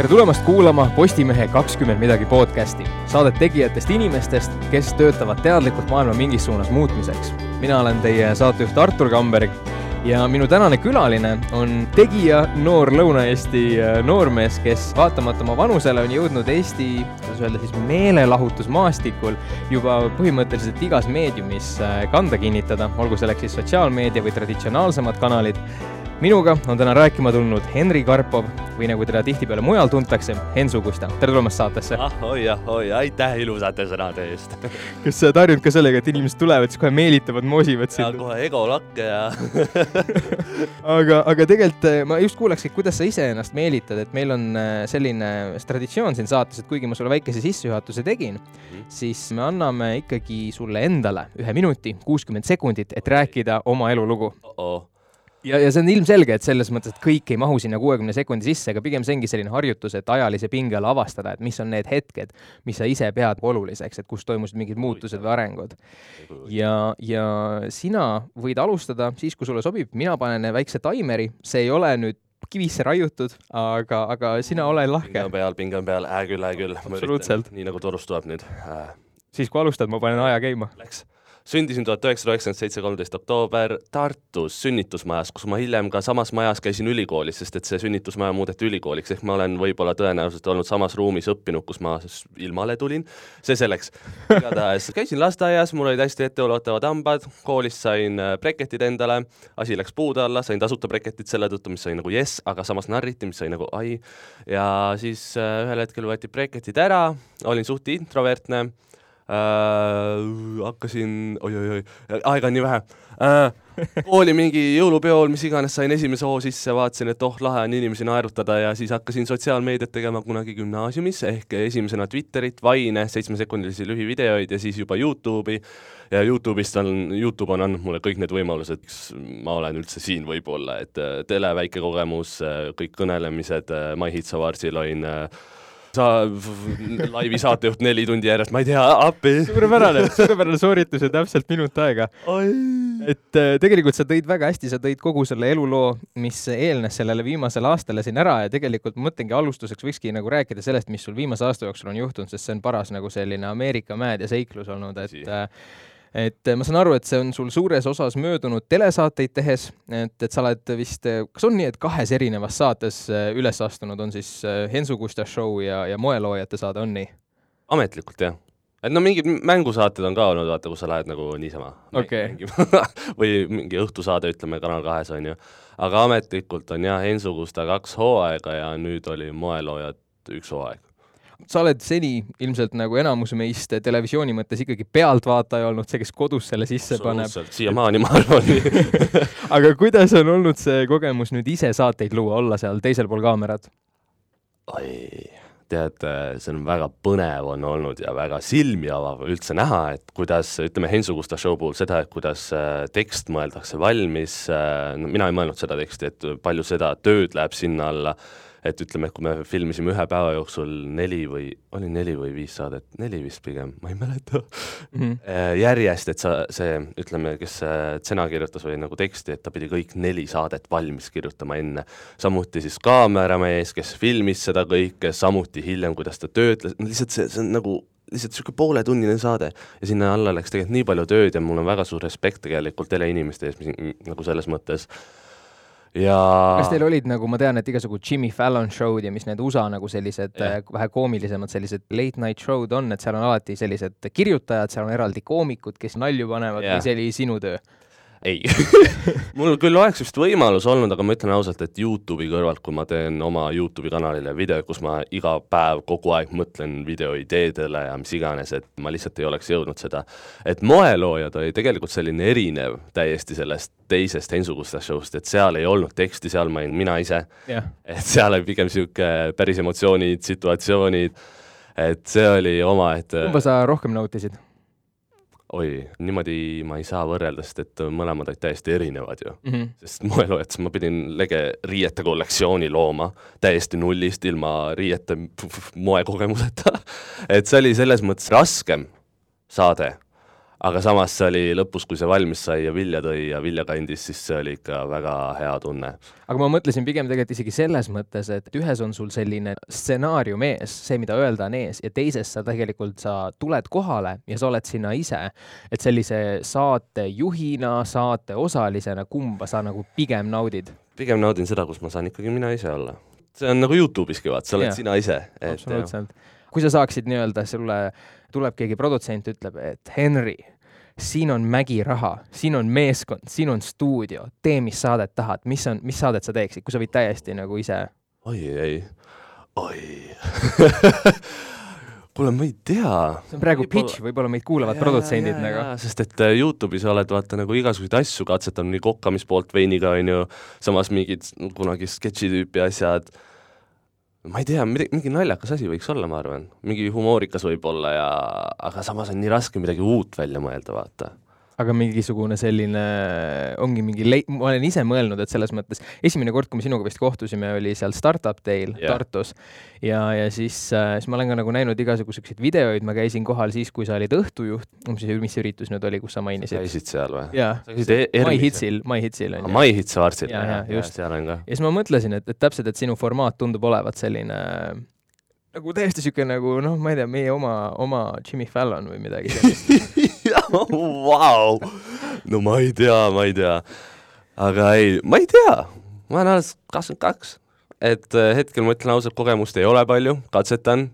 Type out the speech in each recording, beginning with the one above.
tere tulemast kuulama Postimehe kakskümmend midagi podcasti, saadet tegijatest inimestest, kes töötavad teadlikult maailma mingis suunas muutmiseks. mina olen teie saatejuht Artur Kamberg ja minu tänane külaline on tegija, noor Lõuna-Eesti äh, noormees, kes vaatamata oma vanusele on jõudnud Eesti, kuidas öelda siis, meelelahutusmaastikul juba põhimõtteliselt igas meediumis äh, kanda kinnitada, olgu selleks siis sotsiaalmeedia või traditsionaalsemad kanalid minuga on täna rääkima tulnud Henri Karpov või nagu teda tihtipeale mujal tuntakse, Hensu Kusta. tere tulemast saatesse! ahoi, ahoi, aitäh ilusate sõnade eest kas sa oled harjunud ka sellega, et inimesed tulevad, siis kohe meelitavad, moosivad sind? kohe ego lakke ja aga, aga tegelikult eh, ma just kuulaks, et kuidas sa iseennast meelitad, et meil on eh, selline traditsioon siin saates, et kuigi ma sulle väikese sissejuhatuse tegin mm, -hmm. siis me anname ikkagi sulle endale ühe minuti, kuuskümmend sekundit, et rääkida oma elulugu oh. -oh ja, ja see on ilmselge, et selles mõttes, et kõik ei mahu sinna kuuekümne sekundi sisse, aga pigem see ongi selline harjutus, et ajalise pinge all avastada, et mis on need hetked, mis sa ise pead oluliseks, et kus toimusid mingid muutused või arengud. ja, ja sina võid alustada siis, kui sulle sobib, mina panen väikse taimeri, see ei ole nüüd kivisse raiutud, aga, aga sina ole lahke. pinge on peal, pinge on peal, hää küll, hää küll. absoluutselt. nii nagu torust tuleb nüüd äh.. siis, kui alustad, ma panen aja käima. Läks sündisin tuhat üheksasada üheksakümmend seitse, kolmteist oktoober Tartus sünnitusmajas, kus ma hiljem ka samas majas käisin ülikoolis, sest et see sünnitusmaja muudeti ülikooliks, ehk ma olen võib-olla tõenäoliselt olnud samas ruumis õppinud, kus ma ilmale tulin, see selleks. igatahes käisin lasteaias, mul olid hästi etteulatavad hambad, koolis sain äh, breketid endale, asi läks puude alla, sain tasuta breketid selle tõttu, mis sai nagu jess, aga samas narriti, mis sai nagu ai, ja siis äh, ühel hetkel võeti breketid ära, olin suht introvertne äh,. hakkasin oi,, oi-oi-oi, aega on nii vähe äh,. kooli mingi jõulupeol, mis iganes, sain esimese hoo sisse, vaatasin, et oh, lahe on inimesi naerutada ja siis hakkasin sotsiaalmeediat tegema kunagi gümnaasiumis ehk esimesena Twitterit, Vine'e, seitsmesekundilisi lühivideoid ja siis juba Youtube'i ja Youtube'ist on, Youtube on andnud mulle kõik need võimalused, ma olen üldse siin võib-olla, et äh, tele väike kogemus, äh, kõik kõnelemised, äh, My Hits Awardsil olin äh, sa laivi saatejuht neli tundi järjest, ma ei tea, appi. suurepärane, suurepärane sooritus ja täpselt minut aega. et äh, tegelikult sa tõid väga hästi, sa tõid kogu selle eluloo, mis eelnes sellele viimasele aastale siin ära ja tegelikult ma mõtlengi alustuseks võikski nagu rääkida sellest, mis sul viimase aasta jooksul on juhtunud, sest see on paras nagu selline Ameerika mäed ja seiklus olnud, et äh, et eh, ma saan aru, et see on sul suures osas möödunud telesaateid tehes, et, et sa oled vist, eh, kas on nii, et kahes erinevas saates eh, üles astunud, on siis Hensu Kusta show ja, ja Moeloojate saade, on nii? ametlikult jah. et no mingid mängusaated on ka olnud, vaata, kus sa lähed nagu niisama okay. või mingi õhtusaade, ütleme, Kanal kahes, on ju. aga ametlikult on jah, Hensu Kusta kaks hooaega ja nüüd oli Moeloojad üks hooaeg sa oled seni ilmselt nagu enamus meist televisiooni mõttes ikkagi pealtvaataja olnud, see, kes kodus selle sisse paneb. siiamaani ma arvan aga kuidas on olnud see kogemus nüüd ise saateid luua, olla seal teisel pool kaamerat? oi, tead, see on väga põnev on olnud ja väga silmi avav üldse näha, et kuidas, ütleme, Hensu Gusta show puhul seda, et kuidas äh, tekst mõeldakse valmis, äh, no mina ei mõelnud seda teksti, et palju seda tööd läheb sinna alla et ütleme, et kui me filmisime ühe päeva jooksul neli või, oli neli või viis saadet, neli vist pigem, ma ei mäleta mm, -hmm. järjest, et sa, see, ütleme, kes tsena kirjutas või nagu teksti, et ta pidi kõik neli saadet valmis kirjutama enne. samuti siis kaameramees, kes filmis seda kõike, samuti hiljem, kuidas ta töötles, no lihtsalt see, see on nagu lihtsalt niisugune pooletunnine saade ja sinna alla läks tegelikult nii palju tööd ja mul on väga suur respekt tegelikult teleinimeste ees, mis nagu selles mõttes äh, ja kas teil olid nagu, ma tean, et igasugu Jimmy Fallon show'd ja mis need USA nagu sellised yeah. vähe koomilisemad sellised late night show'd on, et seal on alati sellised kirjutajad, seal on eraldi koomikud, kes nalju panevad yeah. või see oli sinu töö? Ei mul küll oleks vist võimalus olnud, aga ma ütlen ausalt, et Youtube'i kõrvalt, kui ma teen oma Youtube'i kanalile video, kus ma iga päev kogu aeg mõtlen videoideedele ja mis iganes, et ma lihtsalt ei oleks jõudnud seda. et moeloojad oli tegelikult selline erinev täiesti sellest teisest Hensugusta show'st, et seal ei olnud teksti, seal ma olin mina ise yeah.. et seal oli pigem niisugune päris emotsioonid, situatsioonid, et see oli omaette kumba sa rohkem nautisid? Oi, niimoodi ma ei saa võrrelda, sest et mõlemad olid täiesti erinevad ju mm. -hmm. sest moeloojates ma pidin lege riiete kollektsiooni looma täiesti nullist, ilma riiete moekogemuseta et see oli selles mõttes raskem saade, aga samas see oli lõpus, kui see valmis sai ja vilja tõi ja vilja kandis, siis see oli ikka väga hea tunne. aga ma mõtlesin pigem tegelikult isegi selles mõttes, et ühes on sul selline stsenaarium ees, see, mida öelda on ees, ja teises sa tegelikult, sa tuled kohale ja sa oled sinna ise. et sellise saatejuhina, saate osalisena, kumba sa nagu pigem naudid? pigem naudin seda, kus ma saan ikkagi mina ise olla. see on nagu Youtube'iski, vaat, sa oled ja. sina ise. absoluutselt. kui sa saaksid nii-öelda sulle tuleb keegi produtsent, ütleb, et Henry, siin on mägiraha, siin on meeskond, siin on stuudio, tee, mis saadet tahad, mis on, mis saadet sa teeksid, kui sa võid täiesti nagu ise? oi, ei, oi kuule, ma ei tea. see on praegu pitch, võib-olla meid kuulavad ja, produtsendid ja, nagu. sest et äh, Youtube'is oled vaata nagu igasuguseid asju katsetanud, nii kokkamispoolt veiniga, on ju, samas mingid kunagi sketši tüüpi asjad ma ei tea, midagi, mingi naljakas asi võiks olla, ma arvan, mingi humoorikas võib-olla ja aga samas on nii raske midagi uut välja mõelda, vaata aga mingisugune selline, ongi mingi lei-, ma olen ise mõelnud, et selles mõttes, esimene kord, kui me sinuga vist kohtusime, oli seal Startup Day'l yeah. Tartus. ja, ja siis äh,, siis ma olen ka nagu näinud igasuguseid videoid, ma käisin kohal siis, kui sa olid õhtujuht, mis, üritus nüüd oli, kus sa mainisid? sa käisid seal või? jaa, My Hitsil, My Hitsil on ju. My Hits Artsil, jah, jah, just. seal on ka. ja siis ma mõtlesin, et, et täpselt, et sinu formaat tundub olevat selline nagu täiesti niisugune nagu noh, ma ei tea, meie oma, oma Jimmy Fallon või midagi sellist Vau! no ma ei tea, ma ei tea. aga ei, ma ei tea, ma olen alles kakskümmend kaks. et äh, hetkel ma ütlen ausalt, kogemust ei ole palju, katsetan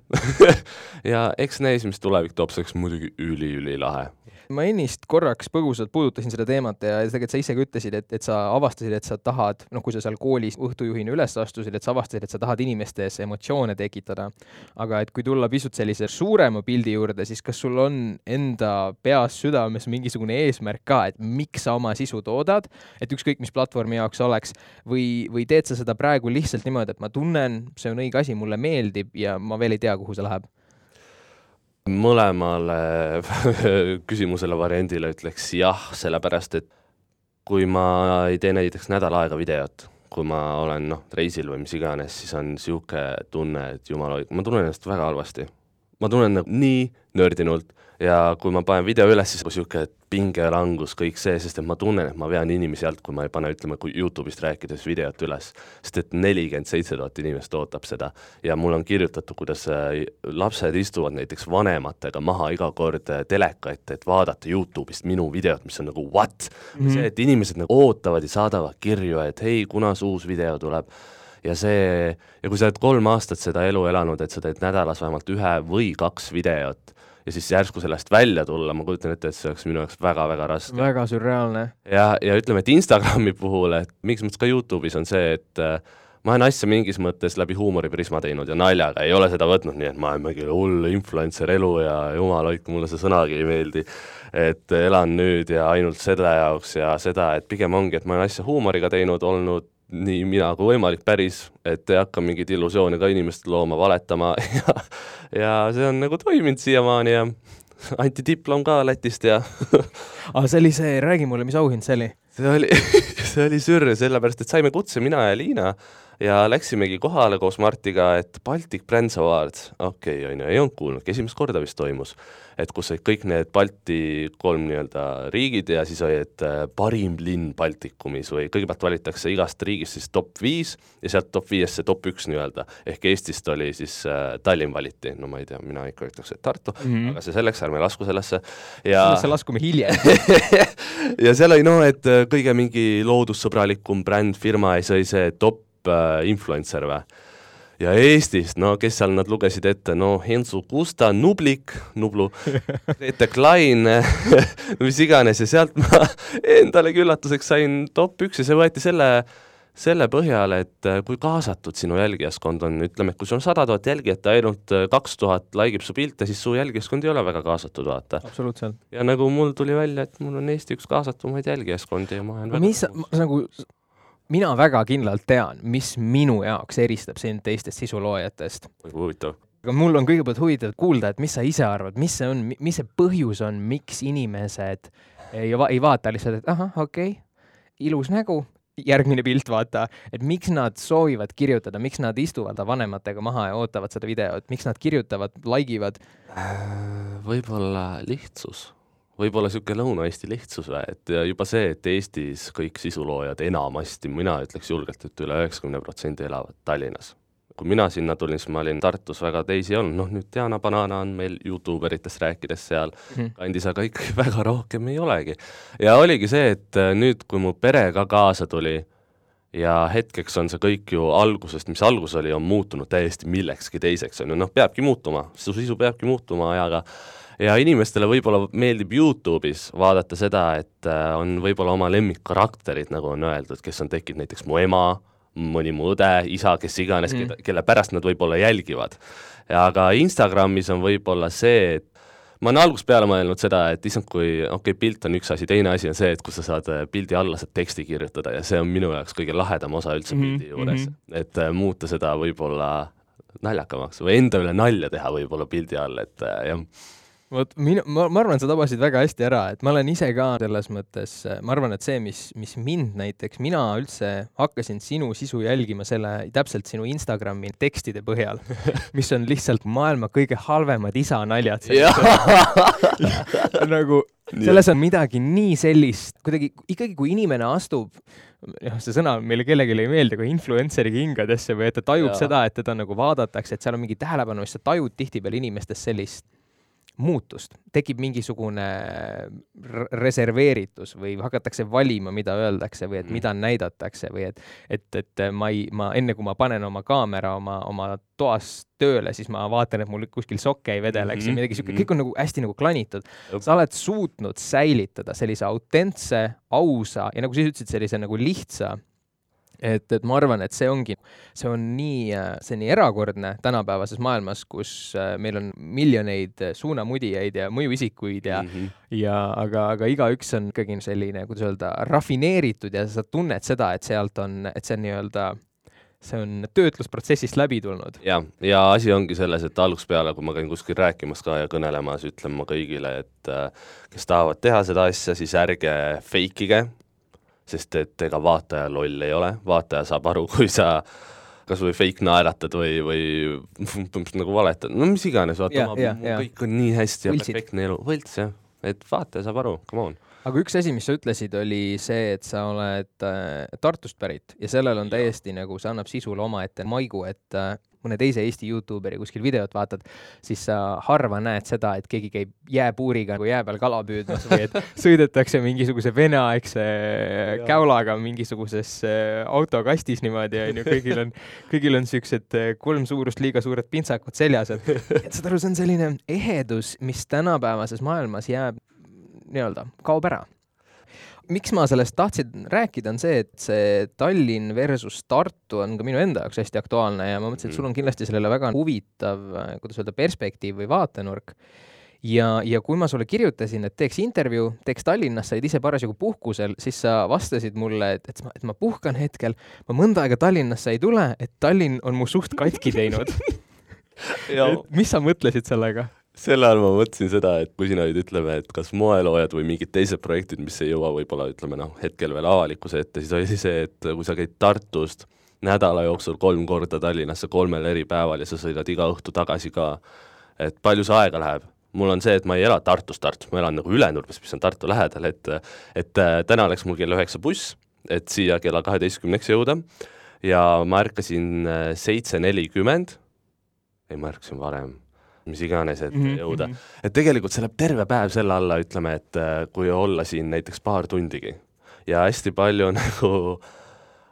ja eks näis, mis tulevik toob, see oleks muidugi üli-ülilahe ma ennist korraks põgusalt puudutasin seda teemat ja tegelikult sa ise ka ütlesid, et, et sa avastasid, et sa tahad, noh, kui sa seal koolis õhtujuhina üles astusid, et sa avastasid, et sa tahad inimestes emotsioone tekitada. aga et kui tulla pisut sellise suurema pildi juurde, siis kas sul on enda peas, südames mingisugune eesmärk ka, et miks sa oma sisu toodad, et ükskõik, mis platvormi jaoks oleks, või, või teed sa seda praegu lihtsalt niimoodi, et ma tunnen, see on õige asi, mulle meeldib ja ma veel ei tea, kuhu see läheb? Mõlemale küsimusele, variandile ütleks jah, sellepärast et kui ma ei tee näiteks nädal aega videot, kui ma olen noh, reisil või mis iganes, siis on niisugune tunne, et jumala, ma tunnen ennast väga halvasti. Ma tunnen nagu nii nördinult ja kui ma panen video üles, siis niisugune pingelangus, kõik see, sest et ma tunnen, et ma vean inimesi alt, kui ma ei pane, ütleme, kui Youtube'ist rääkides videot üles. sest et nelikümmend seitse tuhat inimest ootab seda ja mul on kirjutatud, kuidas äh, lapsed istuvad näiteks vanematega maha iga kord äh, teleka ette, et vaadata Youtube'ist minu videot, mis on nagu what mm. -hmm. see, et inimesed nagu ootavad ja saadavad kirju, et hei, kunas uus video tuleb ja see, ja kui sa oled kolm aastat seda elu elanud, et sa teed nädalas vähemalt ühe või kaks videot, ja siis järsku sellest välja tulla, ma kujutan ette, et see oleks minu jaoks väga-väga raske. väga sürreaalne. ja, ja ütleme, et Instagrami puhul, et miks mõttes ka Youtube'is on see, et äh, ma olen asja mingis mõttes läbi huumoriprisma teinud ja naljaga, ei ole seda võtnud nii, et ma olen mingi hull influencer elu ja jumal hoidku, mulle see sõnagi ei meeldi. et elan nüüd ja ainult selle jaoks ja seda, et pigem ongi, et ma olen asja huumoriga teinud, olnud nii mina kui võimalik päris, et ei hakka mingeid illusioone ka inimestele looma, valetama ja ja see on nagu toiminud siiamaani ja anti diplom ka Lätist ja aga see oli see, räägi mulle, mis auhind see oli? see oli see oli sürr, sellepärast et saime kutse, mina ja Liina, ja läksimegi kohale koos Martiga, et Baltic Brands Awards, okei okay,, on ju, ei olnud kuulnudki, esimest korda vist toimus et kus olid kõik need Balti kolm nii-öelda riigid ja siis oli, et äh, parim linn Baltikumis või kõigepealt valitakse igast riigist siis top viis ja sealt top viiest see top üks nii-öelda, ehk Eestist oli siis äh, Tallinn valiti, no ma ei tea, mina ikka ütleks, et Tartu mm, -hmm. aga see selleks, ärme lasku sellesse. Ja sellesse laskume hiljem. Ja seal oli noh, et äh, kõige mingi loodussõbralikum bränd, firma ja see oli see top äh, influencer või ja Eestist, no kes seal nad lugesid ette, no Hensu Kusta, Nublik, Nublu, Grete Klein mis iganes ja sealt ma endalegi üllatuseks sain top üks ja see võeti selle, selle põhjal, et äh, kui kaasatud sinu jälgijaskond on, ütleme, et kui sul on sada tuhat jälgijat ja ainult äh, kaks tuhat laigib su pilte, siis su jälgijaskond ei ole väga kaasatud, vaata. absoluutselt. ja nagu mul tuli välja, et mul on Eesti üks kaasatumaid jälgijaskondi ja ma olen mis nagu mina väga kindlalt tean, mis minu jaoks eristab sind teistest sisuloojatest. huvitav. aga mul on kõigepealt huvitav kuulda, et mis sa ise arvad, mis see on, mis see põhjus on, miks inimesed ei, va ei vaata lihtsalt, et ahah, okei okay,, ilus nägu, järgmine pilt, vaata, et miks nad soovivad kirjutada, miks nad istuvad vanematega maha ja ootavad seda videot, miks nad kirjutavad, like ivad? Äh, võib-olla lihtsus võib-olla niisugune Lõuna-Eesti lihtsus või, et juba see, et Eestis kõik sisuloojad enamasti, mina ütleks julgelt, et üle üheksakümne protsendi elavad Tallinnas. kui mina sinna tulin, siis ma olin Tartus, väga teisi ei olnud, noh nüüd Diana Banana on meil Youtube eritest rääkides seal mm -hmm. kandis, aga ikkagi väga rohkem ei olegi. ja oligi see, et nüüd, kui mu pere ka kaasa tuli, ja hetkeks on see kõik ju algusest, mis algus oli, on muutunud täiesti millekski teiseks, on ju, noh, peabki muutuma, su sisu peabki muutuma ajaga ja inimestele võib-olla meeldib Youtube'is vaadata seda, et äh, on võib-olla oma lemmikkarakterid, nagu on öeldud, kes on tekkinud näiteks mu ema, mõni mu õde, isa, kes iganes mm., kelle pärast nad võib-olla jälgivad. aga Instagramis on võib-olla see, et ma olen algusest peale mõelnud seda, et issand, kui okei okay,, pilt on üks asi, teine asi on see, et kus sa saad äh, pildi alla saad teksti kirjutada ja see on minu jaoks kõige lahedam osa üldse mm -hmm. pildi juures mm, -hmm. et äh, muuta seda võib-olla naljakamaks või enda üle nalja teha võib-olla pildi all, et äh, jah vot minu, ma, ma arvan, sa tabasid väga hästi ära, et ma olen ise ka selles mõttes, ma arvan, et see, mis, mis mind näiteks, mina üldse hakkasin sinu sisu jälgima selle, täpselt sinu Instagrami tekstide põhjal, mis on lihtsalt maailma kõige halvemad isanaljad. nagu selles on midagi nii sellist, kuidagi ikkagi, kui inimene astub noh, see sõna meile kellelegi ei meeldi, aga influencer'i kingadesse või et ta tajub ja. seda, et teda nagu vaadatakse, et seal on mingi tähelepanu, siis sa tajud tihtipeale inimestes sellist muutust, tekib mingisugune reserveeritus või hakatakse valima, mida öeldakse või et mida mm. näidatakse või et, et, et ma ei, ma enne kui ma panen oma kaamera oma, oma toas tööle, siis ma vaatan, et mul kuskil sokke ei vedeleks mm -hmm. ja midagi siukest, kõik on nagu hästi nagu klanitud. sa oled suutnud säilitada sellise autentse, ausa ja nagu sa ütlesid, sellise nagu lihtsa et, et ma arvan, et see ongi, see on nii, see on nii erakordne tänapäevases maailmas, kus äh, meil on miljoneid suunamudijaid ja mõjuisikuid ja mm, -hmm. ja aga, aga igaüks on ikkagi selline, kuidas öelda, rafineeritud ja sa tunned seda, et sealt on, et see on nii-öelda see on töötlusprotsessist läbi tulnud. jah, ja asi ongi selles, et algusest peale, kui ma käin kuskil rääkimas ka ja kõnelemas, ütlen ma kõigile, et äh, kes tahavad teha seda asja, siis ärge fake ige, sest et ega vaataja loll ei ole, vaataja saab aru, kui sa kas või fake naeratad või, või nagu valetad, no mis iganes, vaata, kõik on nii hästi ja Võltsid. perfektne elu, võlts jah, et vaataja saab aru, come on. Aga üks asi, mis sa ütlesid, oli see, et sa oled äh, Tartust pärit ja sellel on täiesti nagu, see annab sisule omaette maigu, et äh, mõne teise Eesti Youtuberi kuskil videot vaatad, siis sa harva näed seda, et keegi käib jääpuuriga nagu jää peal kala püüdmas või et sõidetakse mingisuguse veneaegse käulaga mingisuguses äh, autokastis niimoodi, onju, kõigil on, kõigil on siuksed äh, kolm suurust liiga suured pintsakud seljas, et, et saad aru, see on selline ehedus, mis tänapäevases maailmas jääb nii-öelda, kaob ära miks ma sellest tahtsin rääkida, on see, et see Tallinn versus Tartu on ka minu enda jaoks hästi aktuaalne ja ma mõtlesin, et sul on mm. kindlasti sellele väga huvitav, kuidas öelda, perspektiiv või vaatenurk. ja, ja kui ma sulle kirjutasin, et teeks intervjuu, teeks Tallinnas, sa olid ise parasjagu puhkusel, siis sa vastasid mulle, et, et ma, et ma puhkan hetkel, ma mõnda aega Tallinnasse ei tule, et Tallinn on mu suht katki teinud mis sa mõtlesid sellega? Selle all ma mõtlesin seda, et kui sina nüüd ütleme, et kas moeloojad või mingid teised projektid, mis ei jõua võib-olla ütleme noh, hetkel veel avalikkuse ette, siis oli see, et kui sa käid Tartust nädala jooksul kolm korda Tallinnasse kolmel eri päeval ja sa sõidad iga õhtu tagasi ka, et palju see aega läheb? mul on see, et ma ei ela Tartus, Tartus, ma elan nagu Ülenurmes, mis on Tartu lähedal, et et äh, täna läks mul kell üheksa buss, et siia kella kaheteistkümneks jõuda. Ja ma ärkasin äh, seitse nelikümmend, ei ma ärkasin varem mis iganes, et mm -hmm. jõuda. Mhm. et tegelikult see läheb terve päev selle alla, ütleme, et äh, kui olla siin näiteks paar tundigi ja hästi palju nagu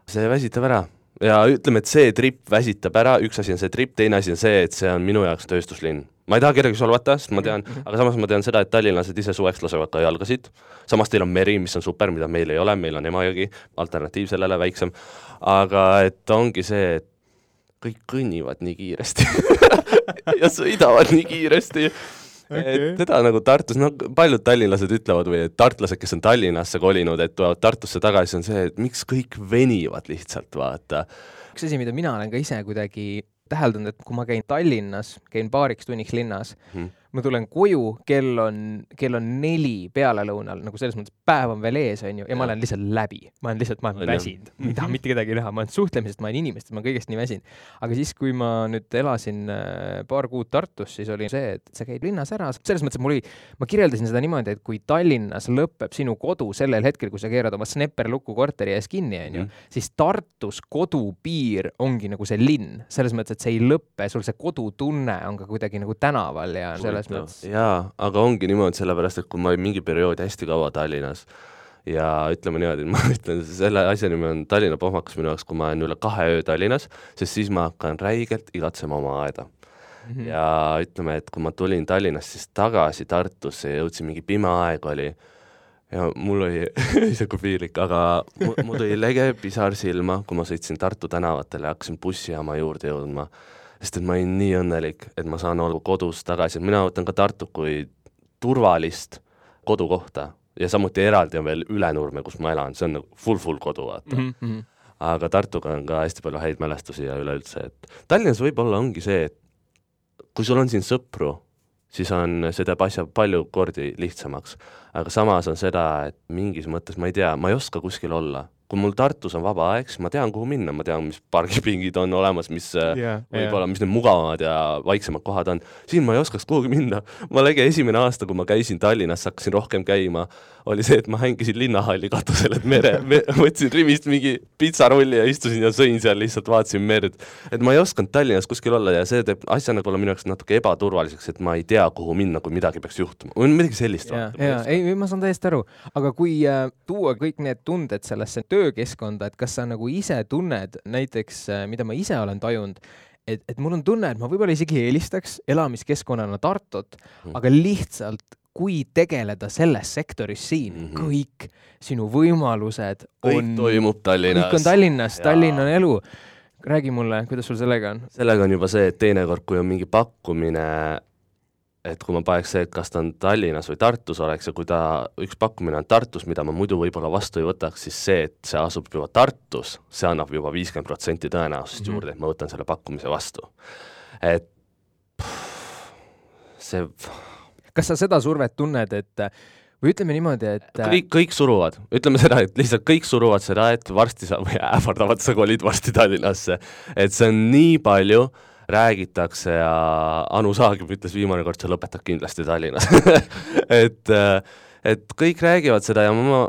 see väsitab ära ja ütleme, et see trip väsitab ära, üks asi on see trip, teine asi on see, et see on minu jaoks tööstuslinn. ma ei taha kedagi solvata, sest ma tean mm, -hmm. aga samas ma tean seda, et tallinlased ise suveks lasevad ka jalgasid, samas teil on meri, mis on super, mida meil ei ole, meil on Emajõgi, alternatiiv sellele väiksem, aga et ongi see, et kõik kõnnivad nii kiiresti ja sõidavad nii kiiresti okay.. et seda nagu Tartus, no paljud tallinlased ütlevad või et tartlased, kes on Tallinnasse kolinud, et tulevad Tartusse tagasi, on see, et miks kõik venivad lihtsalt, vaata. üks asi, mida mina olen ka ise kuidagi täheldanud, et kui ma käin Tallinnas, käin paariks tunniks linnas mm., ma tulen koju, kell on, kell on neli pealelõunal, nagu selles mõttes päev on veel ees, on ju, ja ma olen lihtsalt läbi. ma olen lihtsalt, ma olen väsinud, ma ei taha mitte kedagi näha, ma olen suhtlemisest, ma olen inimestest, ma olen kõigest nii väsinud. aga siis, kui ma nüüd elasin äh, paar kuud Tartus, siis oli see, et sa käid linnas ära, selles mõttes, et mul oli, ma kirjeldasin seda niimoodi, et kui Tallinnas lõpeb sinu kodu sellel hetkel, kui sa keerad oma Snepper lukku korteri ees kinni, on ju, mhm. siis Tartus kodupiir ongi nagu see linn, selles mõttes, et see ei lõpe, sul see kodutunne on ka kuidagi nagu tänaval ja selles selles mõttes. jaa, aga ongi niimoodi, sellepärast et kui ma olin mingi periood hästi kaua Tallinnas ja ütleme niimoodi, ma ütlen, selle asja nimi on Tallinna pohmakas minu jaoks, kui ma olen üle kahe öö Tallinnas, sest siis ma hakkan räigelt igatsema oma aeda mm. -hmm. ja ütleme, et kui ma tulin Tallinnast siis tagasi Tartusse ja jõudsin, mingi pime aeg oli, ja mul oli ise kui piinlik, aga mul tuli lege pisar silma, kui ma sõitsin Tartu tänavatele ja hakkasin bussijaama juurde jõudma sest et ma olin nii õnnelik, et ma saan olla kodus tagasi, mina võtan ka Tartut kui turvalist kodukohta ja samuti eraldi on veel Ülenurme, kus ma elan, see on nagu full-full kodu, vaata mm. -hmm. aga Tartuga on ka hästi palju häid mälestusi ja üleüldse, et Tallinnas võib-olla ongi see, et kui sul on siin sõpru, siis on, see teeb asja palju kordi lihtsamaks. aga samas on seda, et mingis mõttes ma ei tea, ma ei oska kuskil olla kui mul Tartus on vaba aeg, siis ma tean, kuhu minna, ma tean, mis pargipingid on olemas, mis yeah, võib-olla yeah., mis need mugavamad ja vaiksemad kohad on. siin ma ei oskaks kuhugi minna. ma lege esimene aasta, kui ma käisin Tallinnas, hakkasin rohkem käima, oli see, et ma hängisin linnahalli katusel, et mere me,, võtsin rivist mingi pitsarulli ja istusin ja sõin seal, lihtsalt vaatasin merd. et ma ei osanud Tallinnas kuskil olla ja see teeb asja nagu minu jaoks natuke ebaturvaliseks, et ma ei tea, kuhu minna, kui midagi peaks juhtuma. või midagi sellist. jaa, jaa, ei, ma saan täiesti aru, aga kui äh, tuua kõik need tunded sellesse töökeskkonda, et kas sa nagu ise tunned näiteks, äh, mida ma ise olen tajunud, et, et mul on tunne, et ma võib-olla isegi eelistaks elamiskeskkonnana Tartut mm., aga lihtsalt kui tegeleda selles sektoris siin mm, -hmm. kõik sinu võimalused on kõik toimub Tallinnas. kõik on Tallinnas, Tallinn on elu. räägi mulle, kuidas sul sellega on? sellega on juba see, et teinekord, kui on mingi pakkumine et kui ma paneks see, et kas ta on Tallinnas või Tartus oleks ja kui ta, üks pakkumine on Tartus, mida ma muidu võib-olla vastu ei võtaks, siis see, et see asub juba Tartus, see annab juba viiskümmend protsenti tõenäosust mm -hmm. juurde, et ma võtan selle pakkumise vastu. et see kas sa seda survet tunned, et või ütleme niimoodi, et kõik, kõik suruvad, ütleme seda, et lihtsalt kõik suruvad seda, et varsti sa, või ähvardavad, sa kolid varsti Tallinnasse. et see on nii palju räägitakse ja Anu Saagim ütles viimane kord, sa lõpetad kindlasti Tallinnas et, äh, et kõik räägivad seda ja ma,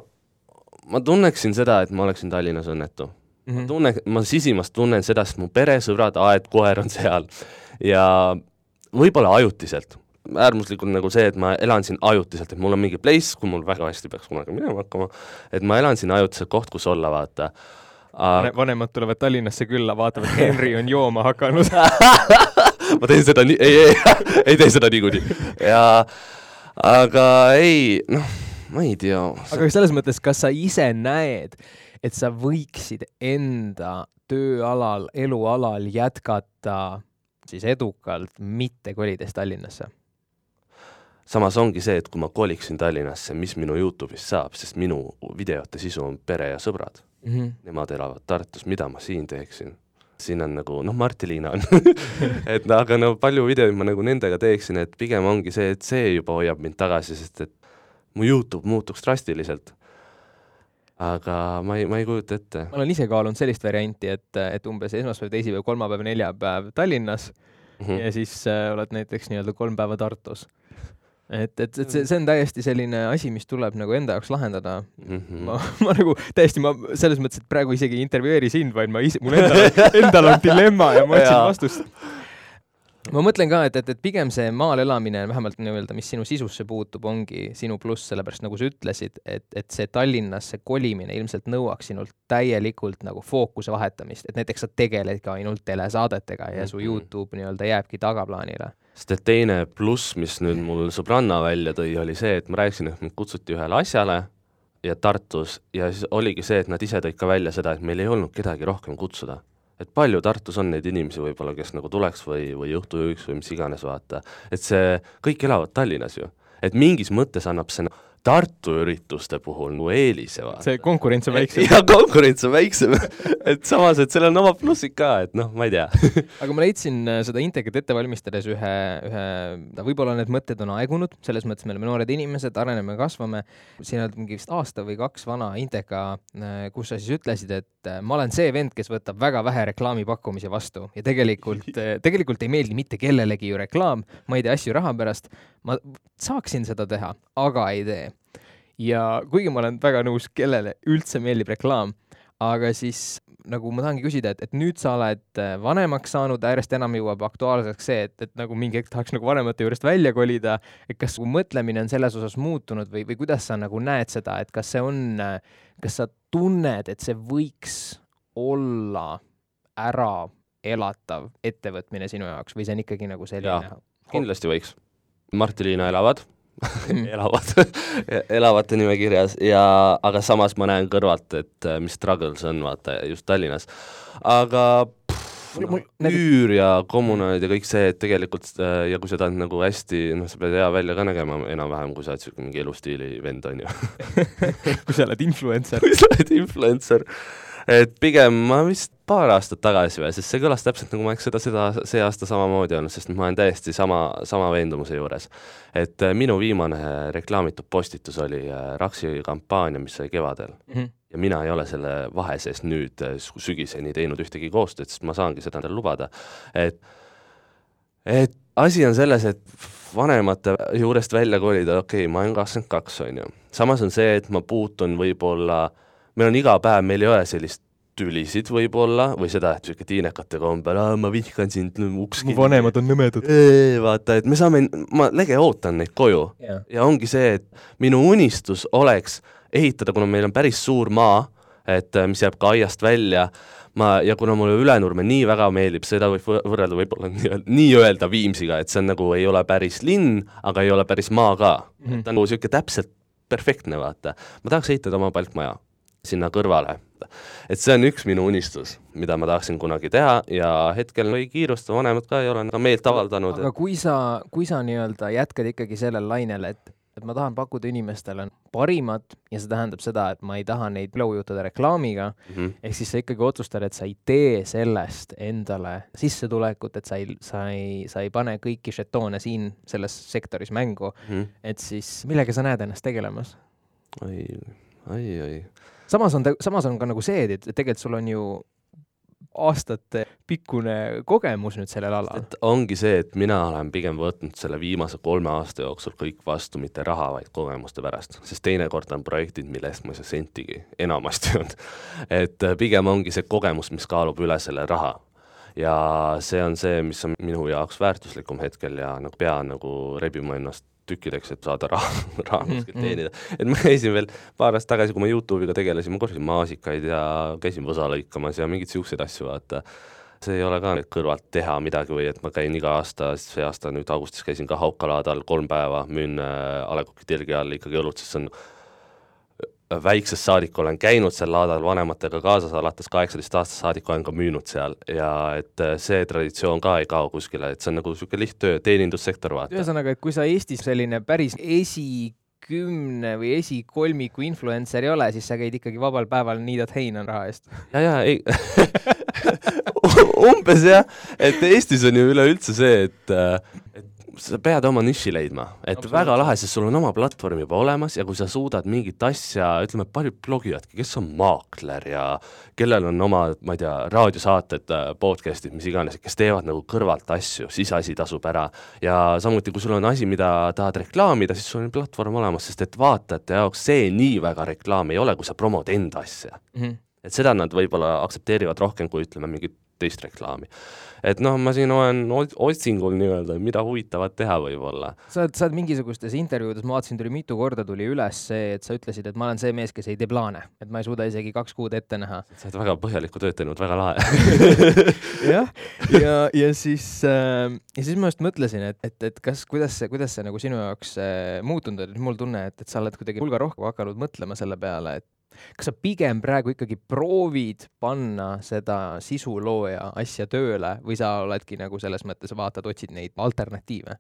ma tunneksin seda, et ma oleksin Tallinnas õnnetu mm. -hmm. ma mhm. tunnen, ma sisimast tunnen seda, sest mu peresõbrad, aed, koer on seal ja võib-olla ajutiselt äärmuslikult nagu see, et ma elan siin ajutiselt, et mul on mingi place, kui mul väga hästi peaks kunagi minema hakkama, et ma elan siin ajutiselt koht, kus olla, vaata Aga... vanemad tulevad Tallinnasse külla, vaatavad, Henry on jooma hakanud ma teen seda nii, ei, ei, ei tee seda niikuinii. ja aga ei, noh, ma ei tea. aga selles mõttes, kas sa ise näed, et sa võiksid enda tööalal, elualal jätkata siis edukalt, mitte kolides Tallinnasse? samas ongi see, et kui ma koliksin Tallinnasse, mis minu Youtube'ist saab, sest minu videote sisu on pere ja sõbrad mm. -hmm. Nemad elavad Tartus, mida ma siin teeksin? siin on nagu, noh, Marti-Liina on et no, aga no palju videoid ma nagu nendega teeksin, et pigem ongi see, et see juba hoiab mind tagasi, sest et mu Youtube muutuks drastiliselt. aga ma ei, ma ei kujuta ette. ma olen ise kaalunud sellist varianti, et, et umbes esmaspäev, teisipäev, kolmapäev, neljapäev Tallinnas mm -hmm. ja siis äh, oled näiteks nii-öelda kolm päeva Tartus et, et, et see, see on täiesti selline asi, mis tuleb nagu enda jaoks lahendada mm. -hmm. ma, ma nagu täiesti, ma selles mõttes, et praegu isegi ei intervjueeri sind, vaid ma ise, mul endal, endal on dilemma ja ma otsin vastust. ma mõtlen ka, et, et, et pigem see maal elamine, vähemalt nii-öelda, mis sinu sisusse puutub, ongi sinu pluss, sellepärast nagu sa ütlesid, et, et see Tallinnasse kolimine ilmselt nõuaks sinult täielikult nagu fookuse vahetamist, et näiteks sa tegeledki ainult telesaadetega ja su mm -hmm. Youtube nii-öelda jääbki tagaplaanile sest et teine pluss, mis nüüd mul sõbranna välja tõi, oli see, et ma rääkisin, et mind kutsuti ühele asjale ja Tartus ja siis oligi see, et nad ise tõid ka välja seda, et meil ei olnud kedagi rohkem kutsuda. et palju Tartus on neid inimesi võib-olla, kes nagu tuleks või, või õhtuööks või mis iganes, vaata. et see, kõik elavad Tallinnas ju. et mingis mõttes annab see Tartu ürituste puhul nagu eelise vaata. see konkurents on väiksem. ja konkurents on väiksem et samas, et sellel on omad plussid ka, et noh, ma ei tea aga ma leidsin äh, seda Integrit ette valmistades ühe, ühe, võib-olla need mõtted on aegunud, selles mõttes me oleme noored inimesed, areneme, kasvame. sina oled mingi vist aasta või kaks vana Intega, äh, kus sa siis ütlesid, et äh, ma olen see vend, kes võtab väga vähe reklaamipakkumisi vastu ja tegelikult, tegelikult ei meeldi mitte kellelegi ju reklaam, ma ei tee asju raha pärast. Ma saaksin seda teha, aga ei tee ja kuigi ma olen väga nõus, kellele üldse meeldib reklaam, aga siis nagu ma tahangi küsida, et, et nüüd sa oled äh, vanemaks saanud, järjest enam jõuab aktuaalseks see, et, et nagu mingi hetk tahaks nagu vanemate juurest välja kolida, et kas su mõtlemine on selles osas muutunud või, või kuidas sa nagu näed seda, et kas see on, kas sa tunned, et see võiks olla ära elatav ettevõtmine sinu jaoks või see on ikkagi nagu selline? kindlasti võiks. Mart-Liina elavad. Elavad. Elavate nimekirjas ja, aga samas ma näen kõrvalt, et äh, mis struggles on, vaata, just Tallinnas. aga pff, no, üür ja kommunaalid ja kõik see, et tegelikult äh, ja kui sa tahad nagu hästi, noh, sa pead hea välja ka nägema enam-vähem, kui sa oled niisugune mingi elustiili vend, on ju. Kui sa oled influencer. Kui sa oled influencer et pigem ma vist paar aastat tagasi või, sest see kõlas täpselt nagu ma oleks seda, seda see aasta samamoodi olnud, sest ma olen täiesti sama, sama veendumuse juures. et äh, minu viimane reklaamitud postitus oli äh, Raksi kampaania, mis sai kevadel mm. -hmm. ja mina ei ole selle vahe sees nüüd äh, sügiseni teinud ühtegi koostööd, sest ma saangi seda endale lubada, et et asi on selles, et vanemate juurest välja kolida, okei okay,, ma olen kakskümmend kaks, on ju. samas on see, et ma puutun võib-olla äh, meil on iga päev, meil ei ole sellist tülisid võib-olla või seda, et niisugune tiinekate kombel, ma vihkan sind, uks mu vanemad on nõmedad. vaata, et me saame, ma lege ootan neid koju yeah. ja ongi see, et minu unistus oleks ehitada, kuna meil on päris suur maa, et mis jääb ka aiast välja, ma, ja kuna mulle Ülenurme nii väga meeldib, seda võib võrrelda võib-olla nii-öelda Viimsiga, et see on nagu, ei ole päris linn, aga ei ole päris maa ka mm. -hmm. ta on nagu niisugune täpselt perfektne, vaata. ma tahaks ehitada oma palkmaja sinna kõrvale. et see on üks minu unistus, mida ma tahaksin kunagi teha ja hetkel ei kiirusta, vanemad ka ei ole ka meelt avaldanud. aga kui sa, kui sa nii-öelda jätkad ikkagi sellel lainel, et et ma tahan pakkuda inimestele parimat ja see tähendab seda, et ma ei taha neid lõujutada reklaamiga mm -hmm., ehk siis sa ikkagi otsustad, et sa ei tee sellest endale sissetulekut, et sa ei, sa ei, sa ei pane kõiki žetoone siin selles sektoris mängu mm, -hmm. et siis millega sa näed ennast tegelemas? oi, oi, oi samas on ta, samas on ka nagu see, et, et tegelikult sul on ju aastatepikkune kogemus nüüd sellel alal. ongi see, et mina olen pigem võtnud selle viimase kolme aasta jooksul kõik vastu mitte raha, vaid kogemuste pärast, sest teinekord on projektid, mille eest ma ei saa sentigi, enamasti on. et äh, pigem ongi see kogemus, mis kaalub üle selle raha. ja see on see, mis on minu jaoks väärtuslikum hetkel ja nagu pean nagu rebima ennast tükkideks, et saada raha, raha mhm, kuskilt mm -hmm. teenida. et ma käisin veel paar aastat tagasi, kui ma Youtube'iga tegelesin, ma korjasin maasikaid ja käisin võsa lõikamas ja mingeid niisuguseid asju, vaata. see ei ole ka kõrvalt teha midagi või et ma käin iga aasta, see aasta nüüd augustis käisin ka Haukalaadal kolm päeva, müün äh, A Le Coq'i tilgi all ikkagi õlut, sest see on väiksest saadik olen käinud seal laadal vanematega kaasas, alates kaheksateist aastast saadik olen ka müünud seal ja et äh, see traditsioon ka ei kao kuskile, et see on nagu niisugune lihttöö, teenindussektor, vaata. ühesõnaga, et kui sa Eestis selline päris esikümne või esikolmiku influencer ei ole, siis sa käid ikkagi vabal päeval niidad heina raha eest. ja, ja ei umbes jah, et Eestis on ju üleüldse see, et, äh, et sa pead oma niši leidma, et väga lahe, sest sul on oma platvorm juba olemas ja kui sa suudad mingit asja, ütleme, paljud blogijadki, kes on maakler ja kellel on oma, ma ei tea, raadiosaated, äh, podcast'id, mis iganes, kes teevad nagu kõrvalt asju, siis asi tasub ära. ja samuti, kui sul on asi, mida tahad reklaamida, siis sul on platvorm olemas, sest et vaatajate jaoks see nii väga reklaam ei ole, kui sa promod enda asja mm. -hmm. et seda nad võib-olla aktsepteerivad rohkem kui ütleme, mingit teist reklaami. Et noh, ma siin olen otsingul nii-öelda, mida huvitavat teha võib-olla. sa oled, sa oled mingisugustes intervjuudes, ma vaatasin, tuli mitu korda tuli üles see, et sa ütlesid, et ma olen see mees, kes ei tee plaane, et ma ei suuda isegi kaks kuud ette näha. sa oled väga põhjalikku tööd teinud, väga lahe jah, ja, ja siis äh,, ja siis ma just mõtlesin, et, et, et kas, kuidas see, kuidas see nagu sinu jaoks äh, muutunud on, mul tunne, et, et sa oled kuidagi hulga rohkem hakanud mõtlema selle peale, et kas sa pigem praegu ikkagi proovid panna seda sisulooja asja tööle või sa oledki nagu selles mõttes vaatad, otsid neid alternatiive?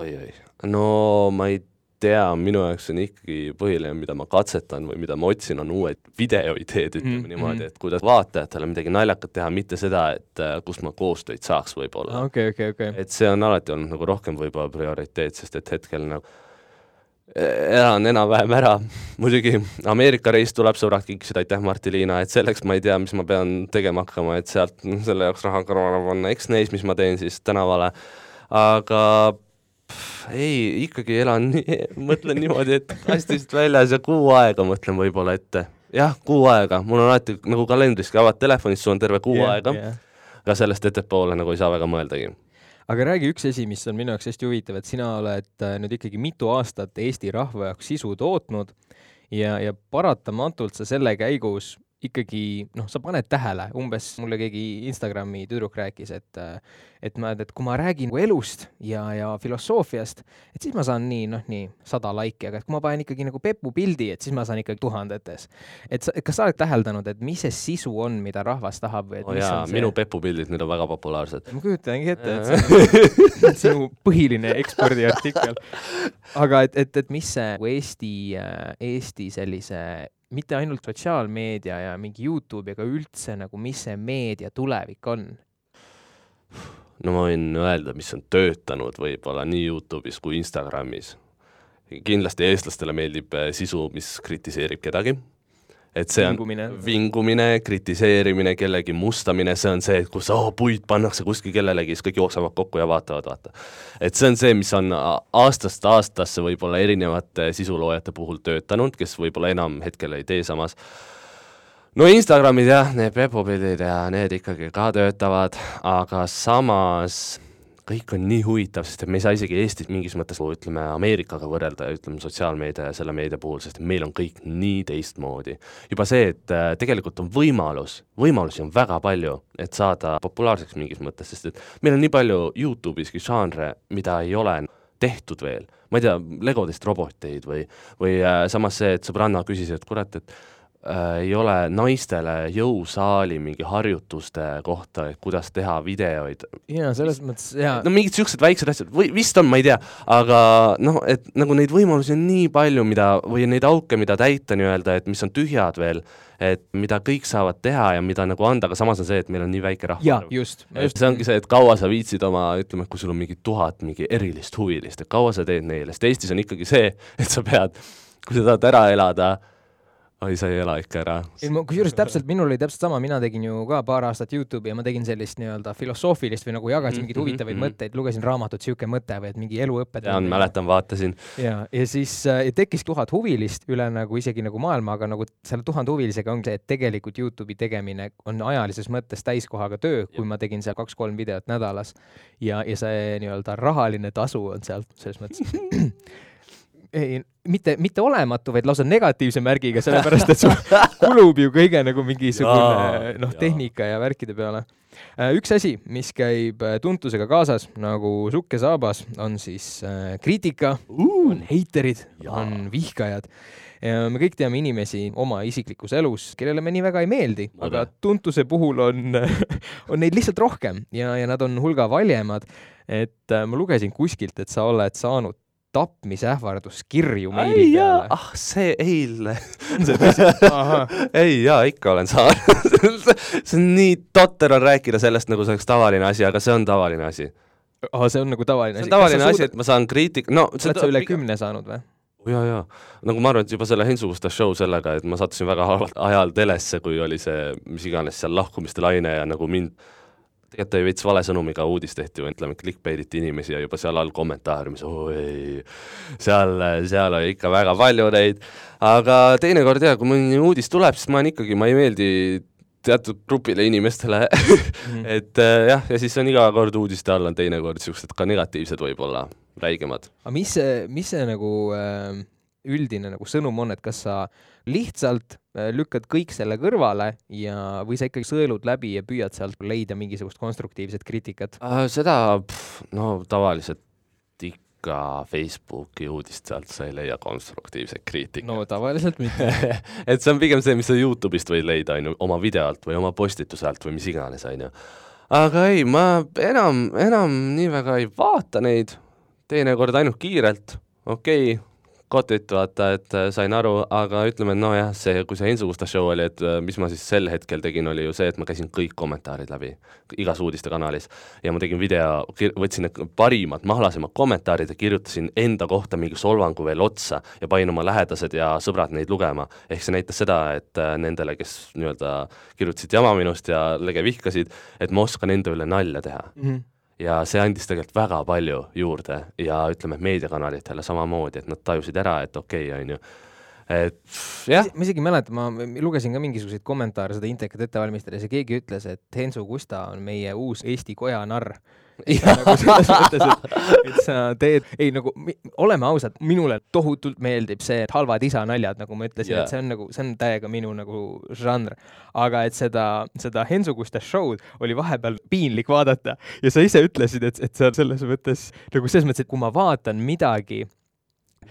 oi-oi, no ma ei tea, minu jaoks on ikkagi põhiline, mida ma katsetan või mida ma otsin, on uued videoideed, ütleme mm -hmm. niimoodi, et kuidas vaatajatele midagi naljakat teha, mitte seda, et uh, kust ma koostöid saaks võib-olla. okei, okei, okei. et see on alati olnud nagu rohkem võib-olla prioriteet, sest et hetkel nagu elan enam-vähem ära, muidugi Ameerika reis tuleb, sõbrad kinkisid, aitäh, Marti-Liina, et selleks ma ei tea, mis ma pean tegema hakkama, et sealt selle jaoks raha kõrvale panna, eks näis, mis ma teen siis tänavale, aga pff, ei, ikkagi elan mõtlen niimoodi, et kastist väljas ja kuu aega mõtlen võib-olla ette. jah, kuu aega, mul on alati nagu kalendriski avad telefonist, sul on terve kuu yeah, aega. yeah., aga sellest ettepoole nagu ei saa väga mõeldagi aga räägi üks asi, mis on minu jaoks hästi huvitav, et sina oled äh, nüüd ikkagi mitu aastat Eesti rahva jaoks sisu tootnud ja, ja paratamatult sa selle käigus ikkagi noh, sa paned tähele, umbes mulle keegi Instagrami tüdruk rääkis, et et ma, et kui ma räägin nagu elust ja, ja filosoofiast, et siis ma saan nii, noh, nii sada laiki, aga et kui ma panen ikkagi nagu Pepu pildi, et siis ma saan ikkagi tuhandetes. et sa, kas sa oled täheldanud, et mis see sisu on, mida rahvas tahab või et oh jaa, see... minu Pepu pildid nüüd on väga populaarsed. ma kujutangi ette, et see on sinu põhiline ekspordiartikkel. aga et, et, et mis see Eesti, Eesti sellise mitte ainult sotsiaalmeedia ja mingi Youtube ega üldse nagu, mis see meedia tulevik on? no ma võin öelda, mis on töötanud võib-olla nii Youtube'is kui Instagramis. kindlasti eestlastele meeldib eh, sisu, mis kritiseerib kedagi et see vingumine. on vingumine, kritiseerimine, kellegi mustamine, see on see, et kus oh, puit pannakse kuskil kellelegi, siis kõik jooksevad kokku ja vaatavad, vaata. et see on see, mis on aastast aastasse võib-olla erinevate sisuloojate puhul töötanud, kes võib-olla enam hetkel ei tee samas no Instagramis jah, need pepupildid ja need ikkagi ka töötavad, aga samas kõik on nii huvitav, sest et me ei saa isegi Eestit mingis mõttes ütleme Ameerikaga võrrelda, ütleme sotsiaalmeedia ja selle meedia puhul, sest meil on kõik nii teistmoodi. juba see, et äh, tegelikult on võimalus, võimalusi on väga palju, et saada populaarseks mingis mõttes, sest et meil on nii palju Youtube'iski žanre, mida ei ole tehtud veel, ma ei tea, legodest roboteid või, või äh, samas see, et sõbranna küsis, et kurat, et ei ole naistele jõusaali mingi harjutuste kohta, et kuidas teha videoid. jaa, selles mõttes jaa. no mingid niisugused väiksed asjad või vist on, ma ei tea, aga noh, et nagu neid võimalusi on nii palju, mida, või neid auke, mida täita nii-öelda, et mis on tühjad veel, et mida kõik saavad teha ja mida nagu anda, aga samas on see, et meil on nii väike rahvaarv. jaa, just, just. see ongi see, et kaua sa viitsid oma, ütleme, kui sul on mingi tuhat mingi erilist huvilist, et kaua sa teed neile, sest Eestis on ikkagi see, et sa pead, kui sa tahad ära elada, oi, sa ei ela ikka ära. ei, ma kusjuures täpselt, minul oli täpselt sama, mina tegin ju ka paar aastat Youtube'i ja ma tegin sellist nii-öelda filosoofilist või nagu jagasin mingeid mm -hmm, huvitavaid mm -hmm. mõtteid, lugesin raamatut Sihuke mõte või et mingi eluõpe. tean, mäletan, vaatasin. ja, ja siis äh, tekkis tuhat huvilist üle nagu isegi nagu maailma, aga nagu selle tuhande huvilisega ongi see, et tegelikult Youtube'i tegemine on ajalises mõttes täiskohaga töö, kui ma tegin seal kaks-kolm videot nädalas ja, ja see nii-öelda rahaline tasu on sealt selles mõttes ei, mitte, mitte olematu, vaid lausa negatiivse märgiga, sellepärast et sul kulub ju kõige nagu mingisugune noh, tehnika ja värkide peale. Äh, üks asi, mis käib äh, tuntusega kaasas nagu sukk ja saabas, on siis äh, kriitika. Uh,, on heiterid, on vihkajad. Ja me kõik teame inimesi oma isiklikus elus, kellele me nii väga ei meeldi, aga tuntuse puhul on on neid lihtsalt rohkem ja, ja nad on hulga valjemad. et ma lugesin kuskilt, et sa oled saanud tapmisähvarduskirju meili peale. ah, see eile ei jaa, ikka olen saanud see on nii totter on rääkida sellest, nagu see oleks tavaline asi, aga see on tavaline asi. aa, see on nagu tavaline asi? see on tavaline asi, et ma saan kriitik-, no oled sa üle kümne saanud või? jaa, jaa. nagu ma arvan, et juba selle Hensuguste show sellega, et ma sattusin väga halval ajal telesse, kui oli see mis iganes seal lahkumiste laine ja nagu mind tegelikult oli veits vale sõnumiga uudis tehti või ütleme, clickbait iti inimesi ja juba seal all kommentaariumis, oi, seal, seal oli ikka väga palju neid, aga teinekord jaa, kui mõni uudis tuleb, siis ma olen ikkagi, ma ei meeldi teatud grupile inimestele mm. et äh, jah, ja siis on iga kord uudiste all on teinekord niisugused ka negatiivsed võib-olla, räigemad. aga mis see, mis see nagu äh, üldine nagu sõnum on, et kas sa lihtsalt lükkad kõik selle kõrvale ja, või sa ikkagi sõelud läbi ja püüad sealt leida mingisugust konstruktiivset kriitikat äh,? seda, no tavaliselt ikka Facebooki uudist sealt sa ei leia konstruktiivset kriitikat. no tavaliselt mitte et see on pigem see, mis sa Youtube'ist võid leida, on ju, oma video alt või oma postituse alt või mis iganes, on ju. aga ei, ma enam, enam nii väga ei vaata neid, teinekord ainult kiirelt, okei okay,, it, vaata, et äh, sain aru, aga ütleme, et nojah, see, kui see Enso Gusta show oli, et äh, mis ma siis sel hetkel tegin, oli ju see, et ma käisin kõik kommentaarid läbi igas uudistekanalis ja ma tegin video, võtsin need parimad, mahlasemad kommentaarid ja kirjutasin enda kohta mingi solvangu veel otsa ja panin oma lähedased ja sõbrad neid lugema. ehk see näitas seda, et äh, nendele, kes nii-öelda kirjutasid jama minust ja lege vihkasid, et ma oskan enda üle nalja teha mm. -hmm ja see andis tegelikult väga palju juurde ja ütleme, meediakanalitele samamoodi, et nad tajusid ära, et okei okay,, on ju, et jah. ma isegi mäletan, ma lugesin ka mingisuguseid kommentaare seda intekat ette valmistades ja keegi ütles, et Hensu Kusta on meie uus Eesti koja narr nagu selles mõttes, et, et sa teed, ei nagu oleme ausad, minule tohutult meeldib see, et halvad isa naljad, nagu ma ütlesin yeah., et see on nagu, see on täiega minu nagu žanr. aga et seda, seda Hensuguste show'd oli vahepeal piinlik vaadata ja sa ise ütlesid, et, et sa selles mõttes nagu selles mõttes, et kui ma vaatan midagi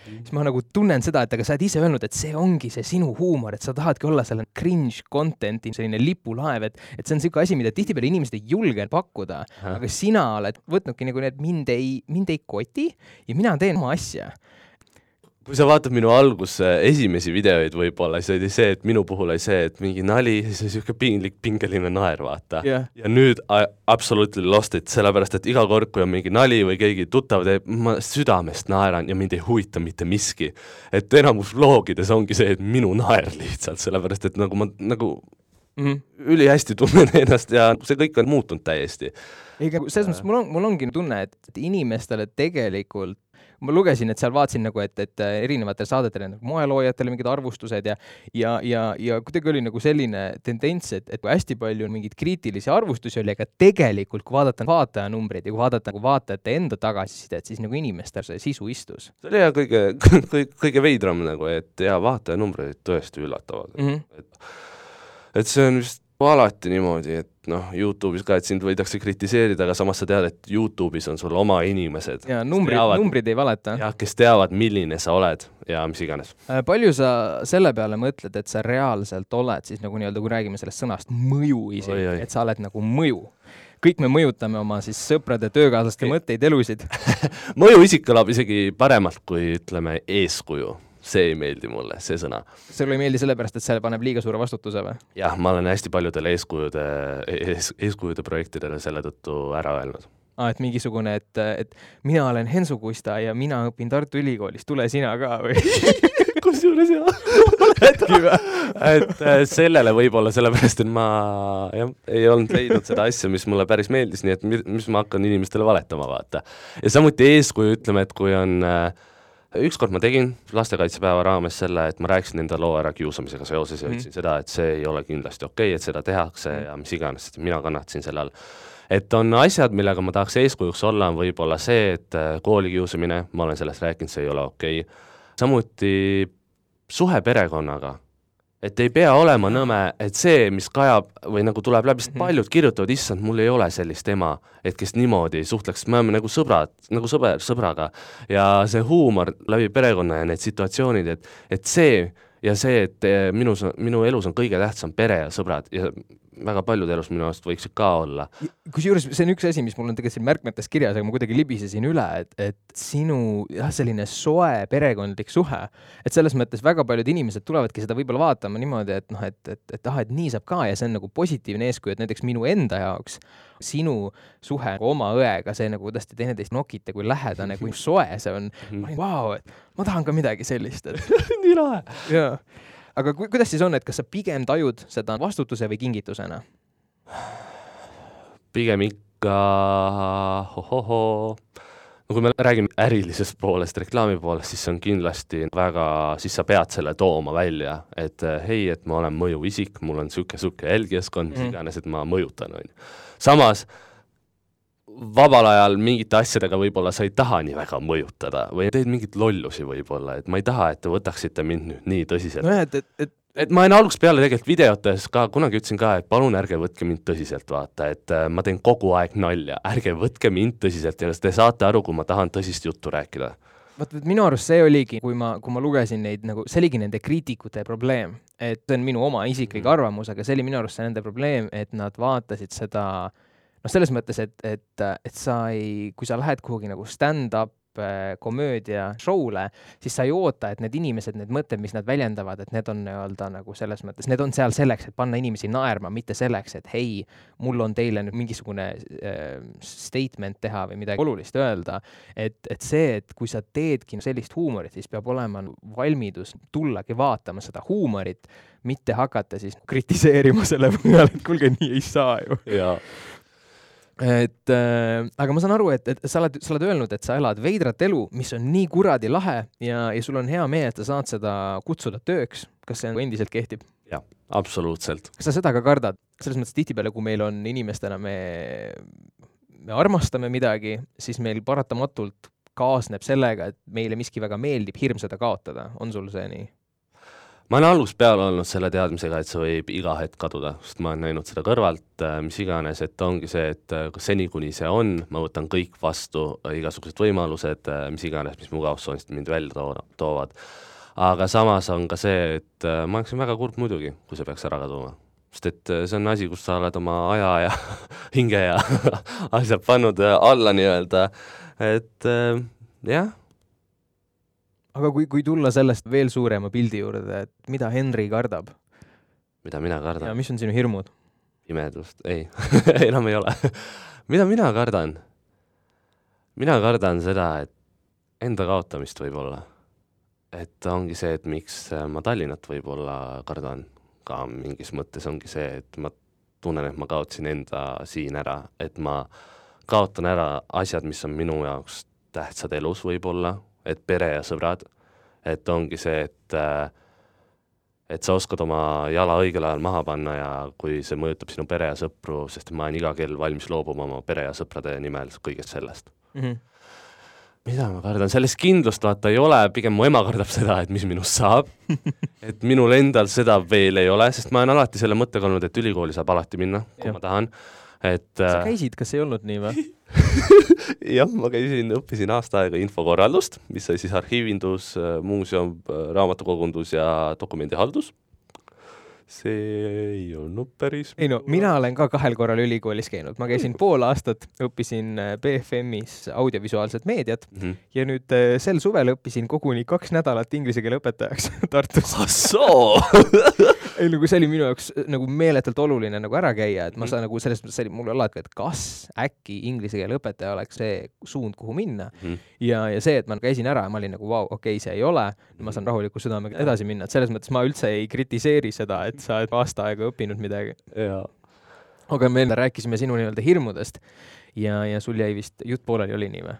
siis ma nagu tunnen seda, et aga sa oled ise öelnud, et see ongi see sinu huumor, et sa tahadki olla selle cringe content'i selline lipulaev, et, et see on niisugune asi, mida tihtipeale inimesed ei julge pakkuda, aga sina oled võtnudki nagu need mind ei, mind ei koti ja mina teen oma asja kui sa vaatad minu alguse esimesi videoid võib-olla, siis oli see, et minu puhul oli see, et mingi nali, siis oli niisugune piinlik pingeline naer, vaata yeah.. ja nüüd I absolutely lost it, sellepärast et iga kord, kui on mingi nali või keegi tuttav teeb, ma südamest naeran ja mind ei huvita mitte miski. et enamus vlogides ongi see, et minu naer lihtsalt, sellepärast et nagu ma nagu mm -hmm. ülihästi tunnen ennast ja see kõik on muutunud täiesti. ei, selles mõttes mul on, mul ongi tunne, et inimestele tegelikult ma lugesin, et seal vaatasin nagu, et, et äh, erinevatel saadetel on nagu moeloojatele mingid arvustused ja ja, ja, ja kuidagi oli nagu selline tendents, et, et kui hästi palju mingeid kriitilisi arvustusi oli, aga tegelikult kui vaadata vaatajanumbreid ja kui vaadata nagu vaatajate enda tagasisidet, siis nagu inimestel see sisu istus. see oli jah kõige, kõige, kõige veidram nagu, et jaa, vaatajanumbrid tõesti üllatavad mm. -hmm. et, et see on vist alati niimoodi, et noh, Youtube'is ka, et sind võidakse kritiseerida, aga samas sa tead, et Youtube'is on sul oma inimesed. ja numbrid, numbrid ei valeta. jah, kes teavad, milline sa oled ja mis iganes. Äh, palju sa selle peale mõtled, et sa reaalselt oled siis nagu nii-öelda, kui räägime sellest sõnast mõju isegi, et sa oled nagu mõju? kõik me mõjutame oma siis sõprade, töökaaslaste mõtteid, elusid mõjuisik kõlab isegi paremalt kui ütleme, eeskuju see ei meeldi mulle, see sõna. sulle ei meeldi sellepärast, et see paneb liiga suure vastutuse või? jah, ma olen hästi paljudele eeskujude ees,, eeskujude projektidele selle tõttu ära öelnud ah,. et mingisugune, et, et mina olen Hensu Kusta ja mina õpin Tartu Ülikoolis, tule sina ka või kusjuures jah oledki või? et äh, sellele võib-olla sellepärast, et ma jah, ei olnud leidnud seda asja, mis mulle päris meeldis, nii et mis ma hakkan inimestele valetama, vaata. ja samuti eeskuju, ütleme, et kui on äh, ükskord ma tegin lastekaitsepäeva raames selle, et ma rääkisin enda loo ära kiusamisega seoses ja mm. ütlesin seda, et see ei ole kindlasti okei okay,, et seda tehakse mm. ja mis iganes, mina kannatasin selle all. et on asjad, millega ma tahaks eeskujuks olla, on võib-olla see, et äh, koolikiusamine, ma olen sellest rääkinud, see ei ole okei okay., samuti suhe perekonnaga et ei pea olema nõme, et see, mis kajab või nagu tuleb läbi, sest mhm. paljud kirjutavad, issand, mul ei ole sellist ema, et kes niimoodi suhtleks, me oleme nagu sõbrad, nagu sõber sõbraga. ja see huumor läbi perekonna ja need situatsioonid, et, et see ja see, et eh, minus, minu elus on kõige tähtsam pere ja sõbrad ja väga paljude elus minu arust võiksid ka olla. kusjuures see on üks asi, mis mul on tegelikult siin märkmetes kirjas, aga ma kuidagi libisesin üle, et, et sinu jah, selline soe perekondlik suhe, et selles mõttes väga paljud inimesed tulevadki seda võib-olla vaatama niimoodi, et noh, et, et, et ah, et nii saab ka ja see on nagu positiivne eeskuju, et näiteks minu enda jaoks sinu suhe oma õega, see nagu, kuidas te teineteist nokite, kui lähedane, kui soe see on. ma olin, vau, et ma tahan ka midagi sellist, et nii lahe. jaa aga ku, kuidas siis on, et kas sa pigem tajud seda vastutuse või kingitusena? pigem ikka hohohoo no kui me räägime ärilisest poolest, reklaami poolest, siis see on kindlasti väga, siis sa pead selle tooma välja, et hei, et ma olen mõjuisik, mul on niisugune, niisugune jälgijaskond, mis mm. iganes, et ma mõjutan, on ju. samas vabal ajal mingite asjadega võib-olla sa ei taha nii väga mõjutada või teed mingeid lollusi võib-olla, et ma ei taha, et te võtaksite mind nüüd nii tõsiselt. nojah, et, et, et et ma olen algusest peale tegelikult videotes ka kunagi ütlesin ka, et palun ärge võtke mind tõsiselt, vaata, et äh, ma teen kogu aeg nalja, ärge võtke mind tõsiselt ja te saate aru, kui ma tahan tõsist juttu rääkida. vot, vot minu arust see oligi, kui ma, kui ma lugesin neid nagu, see oligi nende kriitikute probleem, et see on minu oma isiklik mm. arvamus, aga see oli minu arust see nende probleem, et nad vaatasid seda äh, noh, selles mõttes, et, et, et sa ei, kui sa lähed kuhugi nagu stand-up äh, komöödia show'le, siis sa ei oota, et need inimesed, need mõtted, mis nad väljendavad, et need on nii-öelda nagu selles mõttes, need on seal selleks, et panna inimesi naerma, mitte selleks, et hei, mul on teile nüüd mingisugune äh, statement teha või midagi olulist öelda. et, et see, et kui sa teedki sellist huumorit, siis peab olema valmidus tullagi vaatama seda huumorit, mitte hakata siis kritiseerima selle peale, et kuulge, nii ei saa ju. Et äh, aga ma saan aru, et, et sa oled, sa oled öelnud, et sa elad veidrat elu, mis on nii kuradi lahe ja, ja sul on hea meel, et sa saad seda kutsuda tööks. kas see endiselt kehtib? jah, absoluutselt. kas sa seda ka kardad? selles mõttes tihtipeale, kui meil on inimestena, me, me armastame midagi, siis meil paratamatult kaasneb sellega, et meile miski väga meeldib, hirm seda kaotada. on sul see nii? Ma olen algusest peale olnud selle teadmisega, et see võib iga hetk kaduda, sest ma olen näinud seda kõrvalt, äh, mis iganes, et ongi see, et äh, seni, kuni see on, ma võtan kõik vastu, äh, igasugused võimalused, mis iganes, mis mugavustsoonist mind välja to toovad. aga samas on ka see, et ma oleksin väga kurb muidugi, kui see peaks ära kaduma. sest et see on asi, kus sa oled oma aja ja hinge ja asjad pannud alla nii-öelda, et jah aga kui, kui tulla sellest veel suurema pildi juurde, et mida Henri kardab? mida mina kardan? ja mis on sinu hirmud? pimedust, ei enam ei ole mida mina kardan? mina kardan seda, et enda kaotamist võib-olla. et ongi see, et miks ma Tallinnat võib-olla kardan ka mingis mõttes, ongi see, et ma tunnen, et ma kaotasin enda siin ära, et ma kaotan ära asjad, mis on minu jaoks tähtsad elus võib-olla, et pere ja sõbrad, et ongi see, et äh, et sa oskad oma jala õigel ajal maha panna ja kui see mõjutab sinu pere ja sõpru, sest ma olen iga kell valmis loobuma oma pere ja sõprade nimel kõigest sellest mm. -hmm. mida ma kardan, sellist kindlust vaata ei ole, pigem mu ema kardab seda, et mis minust saab et minul endal seda veel ei ole, sest ma olen alati selle mõttega olnud, et ülikooli saab alati minna, kui ja. ma tahan et sa äh, käisid, kas ei olnud nii või? Jah, ma käisin, õppisin aasta aega infokorraldust, mis sai siis arhiivindus, äh, muuseum, äh, raamatukogundus ja dokumendihaldus. See ei olnud päris ei no mina olen ka kahel korral ülikoolis käinud, ma käisin pool aastat, õppisin BFM-is audiovisuaalset meediat mm -hmm. ja nüüd sel suvel õppisin koguni kaks nädalat inglise keele õpetajaks Tartus. ah soo ei nagu see oli minu jaoks äh, nagu meeletult oluline nagu ära käia, et ma mhm. saan nagu selles mõttes, see oli mul alati, et kas äkki inglise keele õpetaja oleks see suund, kuhu minna mm. ja, ja see, et ma käisin ära ja ma olin nagu vau okei okay,, see ei ole, ma saan rahuliku südamega edasi minna, et selles mõttes ma üldse ei kritiseeri seda, et sa oled aasta aega õppinud midagi. aga me rääkisime sinu nii-öelda hirmudest ja, ja sul jäi vist jutt pooleli, oli nii või?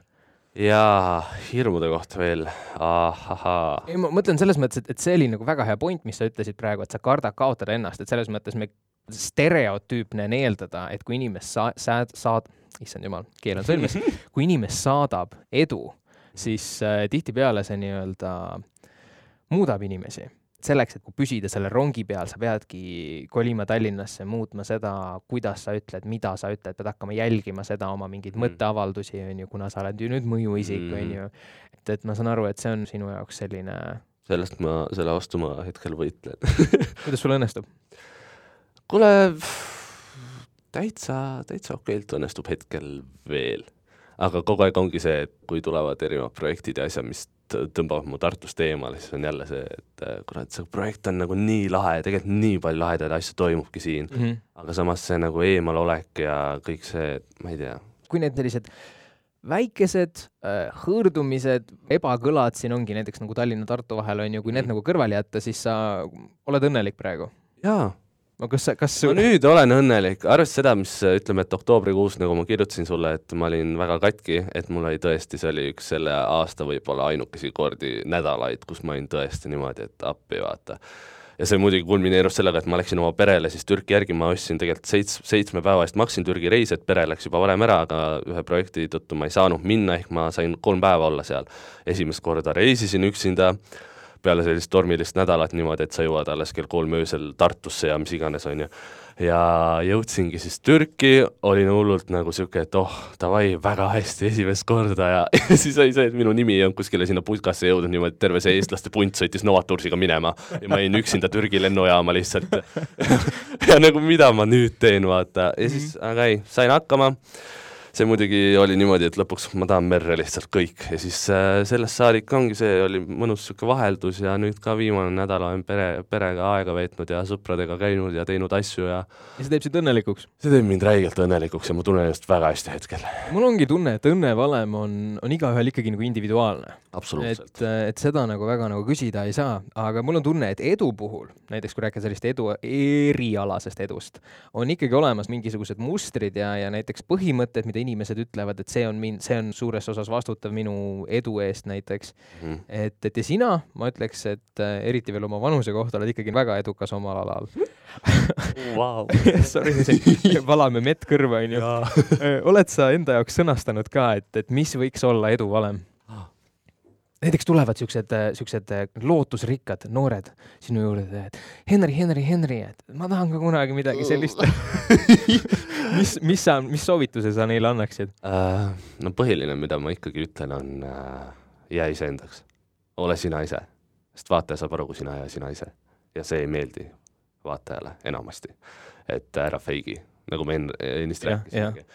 Jaa, hirmude kohta veel, ahahaa. ei, ma mõtlen selles mõttes, et, et see oli nagu väga hea point, mis sa ütlesid praegu, et sa kardad kaotada ennast, et selles mõttes me stereotüüpne on eeldada, et kui inimest sa-, sa-, saad, issand jumal, keel on sõlmes kui inimest saadab edu, siis äh, tihtipeale see nii-öelda muudab inimesi selleks, et püsida selle rongi peal, sa peadki kolima Tallinnasse, muutma seda, kuidas sa ütled, mida sa ütled, pead hakkama jälgima seda oma mingeid mm. mõtteavaldusi, on ju, kuna sa oled ju nüüd mõjuisik mm., on ju. et, et ma saan aru, et see on sinu jaoks selline sellest ma, selle vastu ma hetkel võitlen kuidas sul õnnestub? kuule, täitsa, täitsa okeilt õnnestub hetkel veel. aga kogu aeg ongi see, et kui tulevad erinevad projektid ja asjad, mis tõmbavad mu Tartust eemale, siis on jälle see, et äh, kurat, see projekt on nagu nii lahe ja tegelikult nii palju lahedaid asju toimubki siin mm. -hmm. aga samas see nagu eemalolek ja kõik see, ma ei tea. kui need sellised väikesed äh, hõõrdumised, ebakõlad siin ongi näiteks nagu Tallinna-Tartu vahel on ju, kui need mm -hmm. nagu kõrvale jätta, siis sa oled õnnelik praegu? jaa no kas sa, kas ma nüüd olen õnnelik, arvestades seda, mis ütleme, et oktoobrikuus, nagu ma kirjutasin sulle, et ma olin väga katki, et mul oli tõesti, see oli üks selle aasta võib-olla ainukesi kordi, nädalaid, kus ma olin tõesti niimoodi, et appi vaata. ja see muidugi kulmineerus sellega, et ma läksin oma perele siis Türki järgi, ma ostsin tegelikult seits-, seitsme päeva eest maksin Türgi reisi, et pere läks juba varem ära, aga ühe projekti tõttu ma ei saanud minna, ehk ma sain kolm päeva olla seal. esimest korda reisisin üksinda peale sellist tormilist nädalat niimoodi, et sa jõuad alles kell kolm öösel Tartusse ja mis iganes, on ju. ja jõudsingi siis Türki, olin hullult nagu niisugune, et oh, davai, väga hästi esimest korda ja, ja siis oli see, et minu nimi ei olnud kuskile sinna putkasse jõudnud niimoodi, et terve see eestlaste punt sõitis Novatursiga minema. Ja ma jäin üksinda Türgi lennujaama lihtsalt. Ja nagu mida ma nüüd teen, vaata, ja siis, aga ei, sain hakkama see muidugi oli niimoodi, et lõpuks ma tahan merre lihtsalt kõik ja siis äh, sellest saadik ongi, see oli mõnus niisugune vaheldus ja nüüd ka viimane nädal olen pere, perega aega veetnud ja sõpradega käinud ja teinud asju ja ja see teeb sind õnnelikuks? see teeb mind räigelt õnnelikuks ja ma tunnen ennast väga hästi hetkel. mul ongi tunne, et õnnevalem on, on igaühel ikkagi nagu individuaalne. et, et seda nagu väga nagu küsida ei saa, aga mul on tunne, et edu puhul, näiteks kui rääkida sellist edu, erialasest edust, on ikkagi olemas mingisugused mustrid ja, ja näiteks põhimõtted, mida inimesed ütlevad, et see on mind, see on suures osas vastutav minu edu eest näiteks mm. et, et ja sina, ma ütleks, et äh, eriti veel oma vanuse kohta oled ikkagi väga edukas omal alal wow. Sorry, valame mett kõrva, onju. oled sa enda jaoks sõnastanud ka, et, et mis võiks olla edu valem? Näiteks tulevad siuksed, siuksed lootusrikkad noored sinu juurde, et Henri, Henri, Henri, et ma tahan ka kunagi midagi sellist mis, mis sa, mis soovituse sa neile annaksid uh,? no põhiline, mida ma ikkagi ütlen, on uh, jää iseendaks. ole sina ise, sest vaataja saab aru, kui sina ei ole sina ise ja see ei meeldi vaatajale enamasti. et ära feigi, nagu me ennist rääkisime.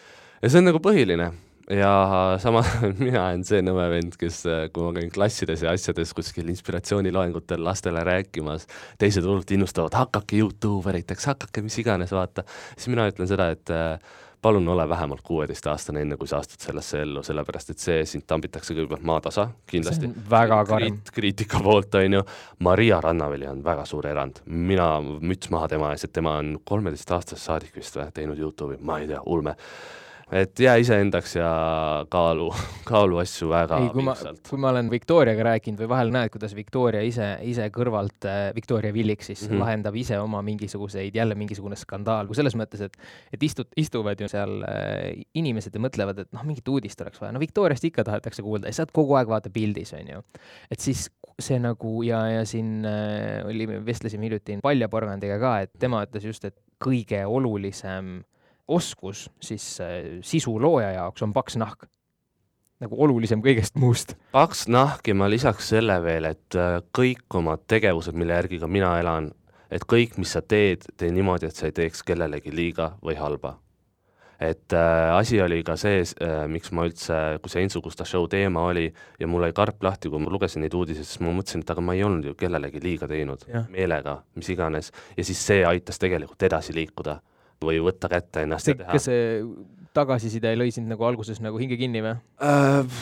ja see on nagu põhiline ja samas mina olen see nõme vend, kes, kui ma käin klassides ja asjades kuskil inspiratsiooniloengutel lastele rääkimas, teised hullult innustavad, hakake Youtube eriteks, hakake mis iganes, vaata, siis mina ütlen seda, et äh, palun ole vähemalt kuueteistaastane, enne kui sa astud sellesse ellu, sellepärast et see sind tambitakse kõigepealt maatasa, kindlasti. väga karm Kriit,. kriitika poolt, on ju. Maria Rannaveli on väga suur erand, mina, müts maha tema ees, et tema on kolmeteistaastasest saadik vist või, teinud Youtube'i, ma ei tea, ulme et jää iseendaks ja kaalu, kaalu asju väga ei, kui ma, kui ma olen Victoriaga rääkinud või vahel näed, kuidas Victoria ise, ise kõrvalt äh,, Victoria Villik siis mm -hmm. lahendab ise oma mingisuguseid, jälle mingisugune skandaal, kui selles mõttes, et et istud, istuvad ju seal äh, inimesed ja mõtlevad, et noh, mingit uudist oleks vaja, no Victoriast ikka tahetakse kuulda ja sa oled kogu aeg vaata pildis, on ju. et siis see nagu ja, ja siin äh, oli, vestlesime hiljuti Palja Porgandiga ka, et tema ütles just, et kõige olulisem oskus siis äh, sisu looja jaoks on paks nahk. nagu olulisem kõigest muust. paks nahk ja ma lisaks selle veel, et äh, kõik oma tegevused, mille järgi ka mina elan, et kõik, mis sa teed, tee niimoodi, et sa ei teeks kellelegi liiga või halba et äh, asi oli ka see äh,, miks ma üldse, kui see Ensu-Gusta show teema oli ja mul jäi karp lahti, kui ma lugesin neid uudiseid, siis ma mõtlesin, et aga ma ei olnud ju kellelegi liiga teinud, meelega, mis iganes, ja siis see aitas tegelikult edasi liikuda või võtta kätte ennast see, ja teha. kas see tagasiside lõi sind nagu alguses nagu hinge kinni või äh,?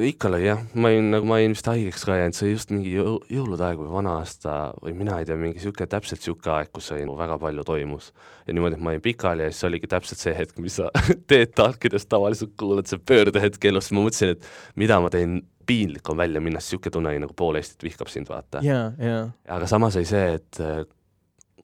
ikka lõi jah, ma olin nagu, ma olin vist haigeks ka jäänud, see oli just mingi jõu, jõulude aeg või vana aasta või mina ei tea, mingi niisugune, täpselt niisugune aeg, kus oli, väga palju toimus. ja niimoodi, et ma olin pikali ja siis oligi täpselt see hetk, mis sa teed talkides tavaliselt kuulad, see pöördehetk elus, ma mõtlesin, et mida ma teen piinlik on välja minna, sest niisugune tunne oli nagu pool Eestit vihkab sind, vaata. aga samas oli see, et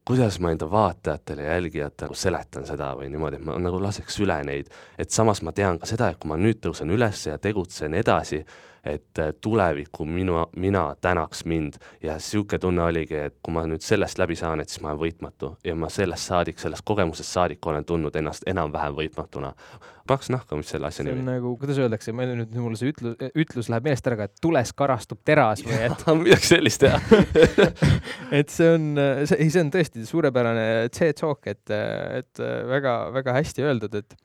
kuidas ma enda vaatajatele ja jälgijatele seletan seda või niimoodi, et ma nagu laseks üle neid, et samas ma tean ka seda, et kui ma nüüd tõusen üles ja tegutsen edasi, et äh, tulevikku minu, mina tänaks mind ja niisugune tunne oligi, et kui ma nüüd sellest läbi saan, et siis ma olen võitmatu ja ma sellest saadik, sellest kogemusest saadik olen tundnud ennast enam-vähem võitmatuna. paks nahka, mis selle asja nimi. nagu, kuidas öeldakse, ma nüüd, mul see ütlus, ütlus läheb meelest ära, et tules karastub teras või et midagi sellist jah et see on, see, ei, see on tõesti suurepärane C-talk, et, et väga-väga hästi öeldud, et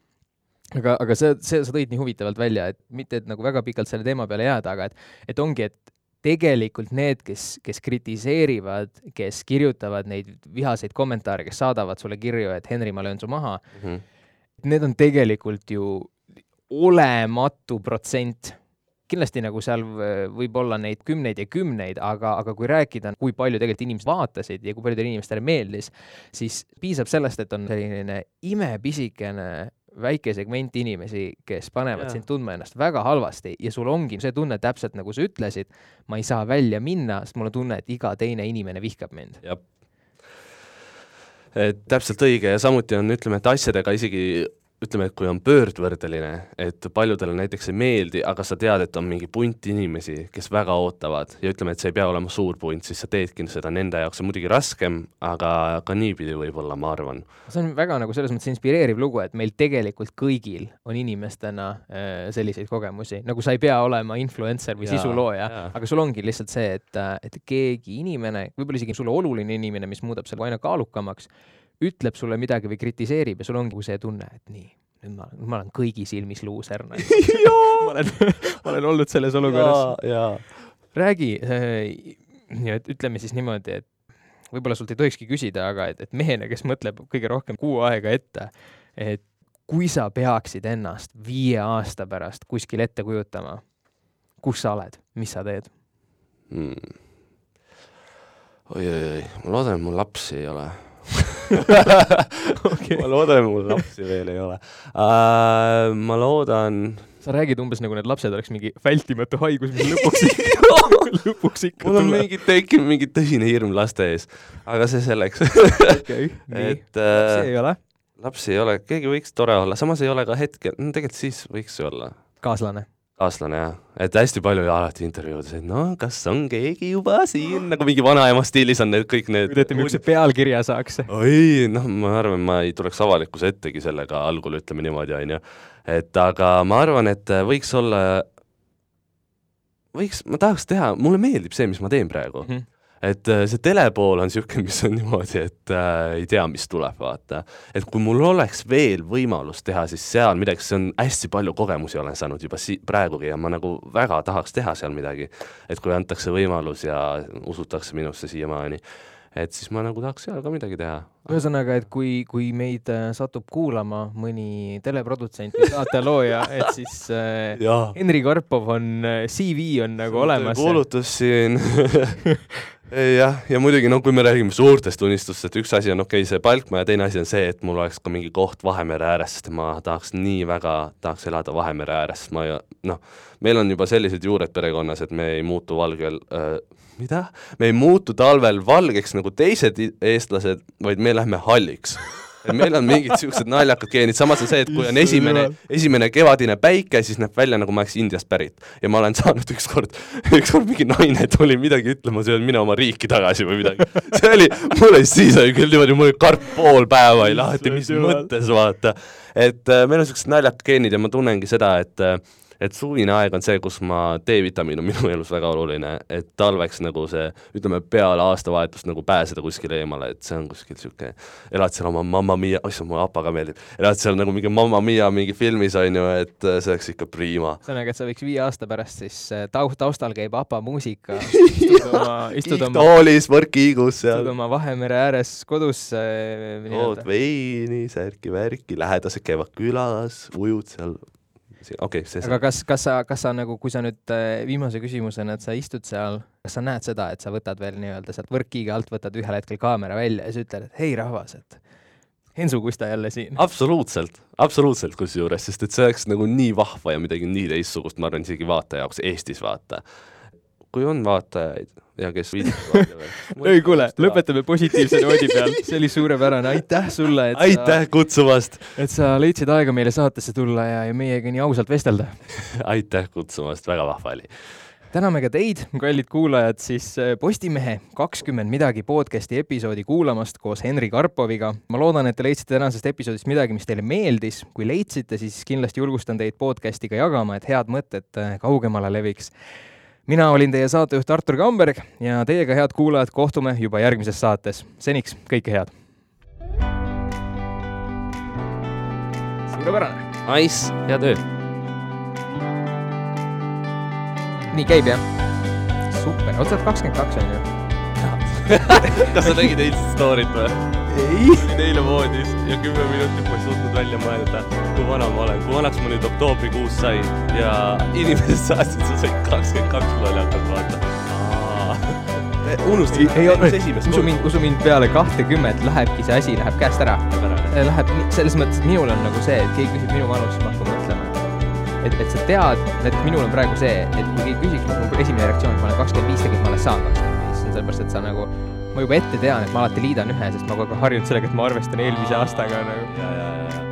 aga, aga see, see, sa tõid nii huvitavalt välja, et mitte, et nagu väga pikalt selle teema peale jääda, aga et, et ongi, et tegelikult need, kes, kes kritiseerivad, kes kirjutavad neid vihaseid kommentaare, kes saadavad sulle kirju, et Henri, ma löön su maha mm, -hmm. need on tegelikult ju olematu protsent kindlasti nagu seal võib olla neid kümneid ja kümneid, aga, aga kui rääkida, kui palju tegelikult inimesed vaatasid ja kui paljudele inimestele meeldis, siis piisab sellest, et on selline imepisikene väike segment inimesi, kes panevad ja. sind tundma ennast väga halvasti ja sul ongi see tunne täpselt nagu sa ütlesid, ma ei saa välja minna, sest mul on tunne, et iga teine inimene vihkab mind. et täpselt õige ja samuti on, ütleme, et asjadega isegi ütleme, et kui on pöördvõrdeline, et paljudele näiteks ei meeldi, aga sa tead, et on mingi punt inimesi, kes väga ootavad ja ütleme, et see ei pea olema suur punt, siis sa teedki seda nende jaoks, see on muidugi raskem, aga ka niipidi võib-olla, ma arvan. see on väga nagu selles mõttes inspireeriv lugu, et meil tegelikult kõigil on inimestena äh, selliseid kogemusi, nagu sa ei pea olema influencer või sisulooja, aga sul ongi lihtsalt see, et, äh, et keegi inimene, võib-olla isegi sulle oluline inimene, mis muudab selle aina kaalukamaks ütleb sulle midagi või kritiseerib ja sul ongi see tunne, et nii, nüüd ma, ma olen kõigi silmis luuser nagu. ma olen, ma olen olnud selles olukorras. räägi äh,, et ütleme siis niimoodi, et võib-olla sult ei tohikski küsida, aga et, et mehena, kes mõtleb kõige rohkem kuu aega ette, et kui sa peaksid ennast viie aasta pärast kuskil ette kujutama, kus sa oled, mis sa teed hmm.? oi-oi-oi, ma loodan, et mul lapsi ei ole okay. ma loodan, et mul lapsi veel ei ole uh,. ma loodan sa räägid umbes nagu need lapsed oleks mingi vältimatu haigus, mis lõpuks lõpuks ikka mul on mingi tekkinud mingi tõsine hirm laste ees, aga see selleks okei, nii, lapsi äh, ei ole? lapsi ei ole, keegi võiks tore olla, samas ei ole ka hetkel, no tegelikult siis võiks olla. kaaslane? Kaaslane jah, et hästi palju alati intervjuudes, et no kas on keegi juba siin, nagu mingi vanaema stiilis on need kõik need teete niisuguse pealkirja saaks. oi, noh, ma arvan, ma ei tuleks avalikkuse ettegi sellega algul, ütleme niimoodi, on ju et aga ma arvan, et võiks olla, võiks, ma tahaks teha, mulle meeldib see, mis ma teen praegu mm. -hmm et äh, see telepool on niisugune, mis on niimoodi, et äh, ei tea, mis tuleb, vaata. et kui mul oleks veel võimalus teha siis seal midagi, see on hästi palju kogemusi olen saanud juba si-, praegugi ja ma nagu väga tahaks teha seal midagi. et kui antakse võimalus ja usutakse minusse siiamaani et siis ma nagu tahaks seal ka midagi teha. ühesõnaga, et kui, kui meid äh, satub kuulama mõni teleprodutsent või saatelooja, et siis äh, Henri Karpov on, äh, CV on nagu See olemas. kuulutus siin jah, ja muidugi no kui me räägime suurtest unistustest, üks asi on okei okay,, see palkma ja teine asi on see, et mul oleks ka mingi koht Vahemere ääres, sest ma tahaks nii väga, tahaks elada Vahemere ääres, ma noh, meil on juba sellised juured perekonnas, et me ei muutu valgel äh, mida? me ei muutu talvel valgeks nagu teised eestlased, vaid me lähme halliks et meil on mingid siuksed naljakad geenid, samas on see, et kui on esimene, esimene kevadine päike, siis näeb välja, nagu ma oleks Indiast pärit. ja ma olen saanud ükskord, ükskord mingi naine tuli midagi ütlema, see on mine oma riiki tagasi või midagi. see oli, mul oli siis oli küll niimoodi, mul oli karp pool päeva oli lahti, mis mõttes vaata. et äh, meil on siuksed naljakad geenid ja ma tunnengi seda, et äh, et suvine aeg on see, kus ma, D-vitamiin on minu elus väga oluline, et talveks nagu see, ütleme peale aastavahetust nagu pääseda kuskile eemale, et see on kuskil niisugune, elad seal oma Mamma Mia, oissand, mulle APA ka meeldib, elad seal nagu mingi Mamma Mia mingi filmis, on ju, et see oleks ikka priima. ühesõnaga, et sa võiks viie aasta pärast siis äh, taust, taustal käib APA muusika, istud oma, istud oma toolis, võrkkiigus seal. istud oma Vahemere ääres kodus äh,. jood veini, särki-värki, lähedased käivad külas, ujud seal okei okay,, see aga kas, kas sa, kas sa nagu, kui sa nüüd äh, viimase küsimusena, et sa istud seal, kas sa näed seda, et sa võtad veel nii-öelda sealt võrkkiiga alt, võtad ühel hetkel kaamera välja ja siis ütled, et hei rahvas, et Hensu Kusta jälle siin. absoluutselt, absoluutselt kusjuures, sest et see oleks nagu nii vahva ja midagi nii teistsugust, ma arvan, isegi vaataja jaoks Eestis vaata. kui on vaatajaid ja kes ei kuule, lõpetame positiivse noodi peal, see oli suurepärane, aitäh sulle, et aitäh sa, kutsumast! et sa leidsid aega meile saatesse tulla ja, ja meiega nii ausalt vestelda aitäh kutsumast, väga vahva oli! täname ka teid, kallid kuulajad, siis äh, Postimehe kakskümmend midagi podcasti episoodi kuulamast koos Henri Karpoviga. ma loodan, et te leidsite tänasest episoodist midagi, mis teile meeldis. kui leidsite, siis kindlasti julgustan teid podcasti ka jagama, et head mõtted äh, kaugemale leviks mina olin teie saatejuht Artur Kamberg ja teiega, head kuulajad, kohtume juba järgmises saates. seniks kõike head! suurepärane! Nice, hea töö! nii käib jah? super, otse kakskümmend kaks on ju? kas sa nägid eilset story't või? olin eile voodis ja kümme minutit ma ei suutnud välja mõelda, kui vana ma olen, kui vanaks ma nüüd oktoobrikuus sain ja inimesed saatsid, sa said kakskümmend kaks lollakat, vaata. Unustasin, ei, ei, usu mind, usu mind, peale kahtekümmet lähebki see asi, läheb käest ära. Läheb, selles mõttes, et minul on nagu see, et keegi küsib minu vanust, siis ma hakkan mõtlema. et, et sa tead, et minul on praegu see, et kui keegi küsiks, mul esimene reaktsioon, et ma olen kakskümmend viis, tegelikult ma alles saan kakskümmend sellepärast et sa nagu ma juba ette tean, et ma alati liidan ühe, sest ma kogu aeg harjunud sellega, et ma arvestan eelmise aastaga nagu. ja, ja, ja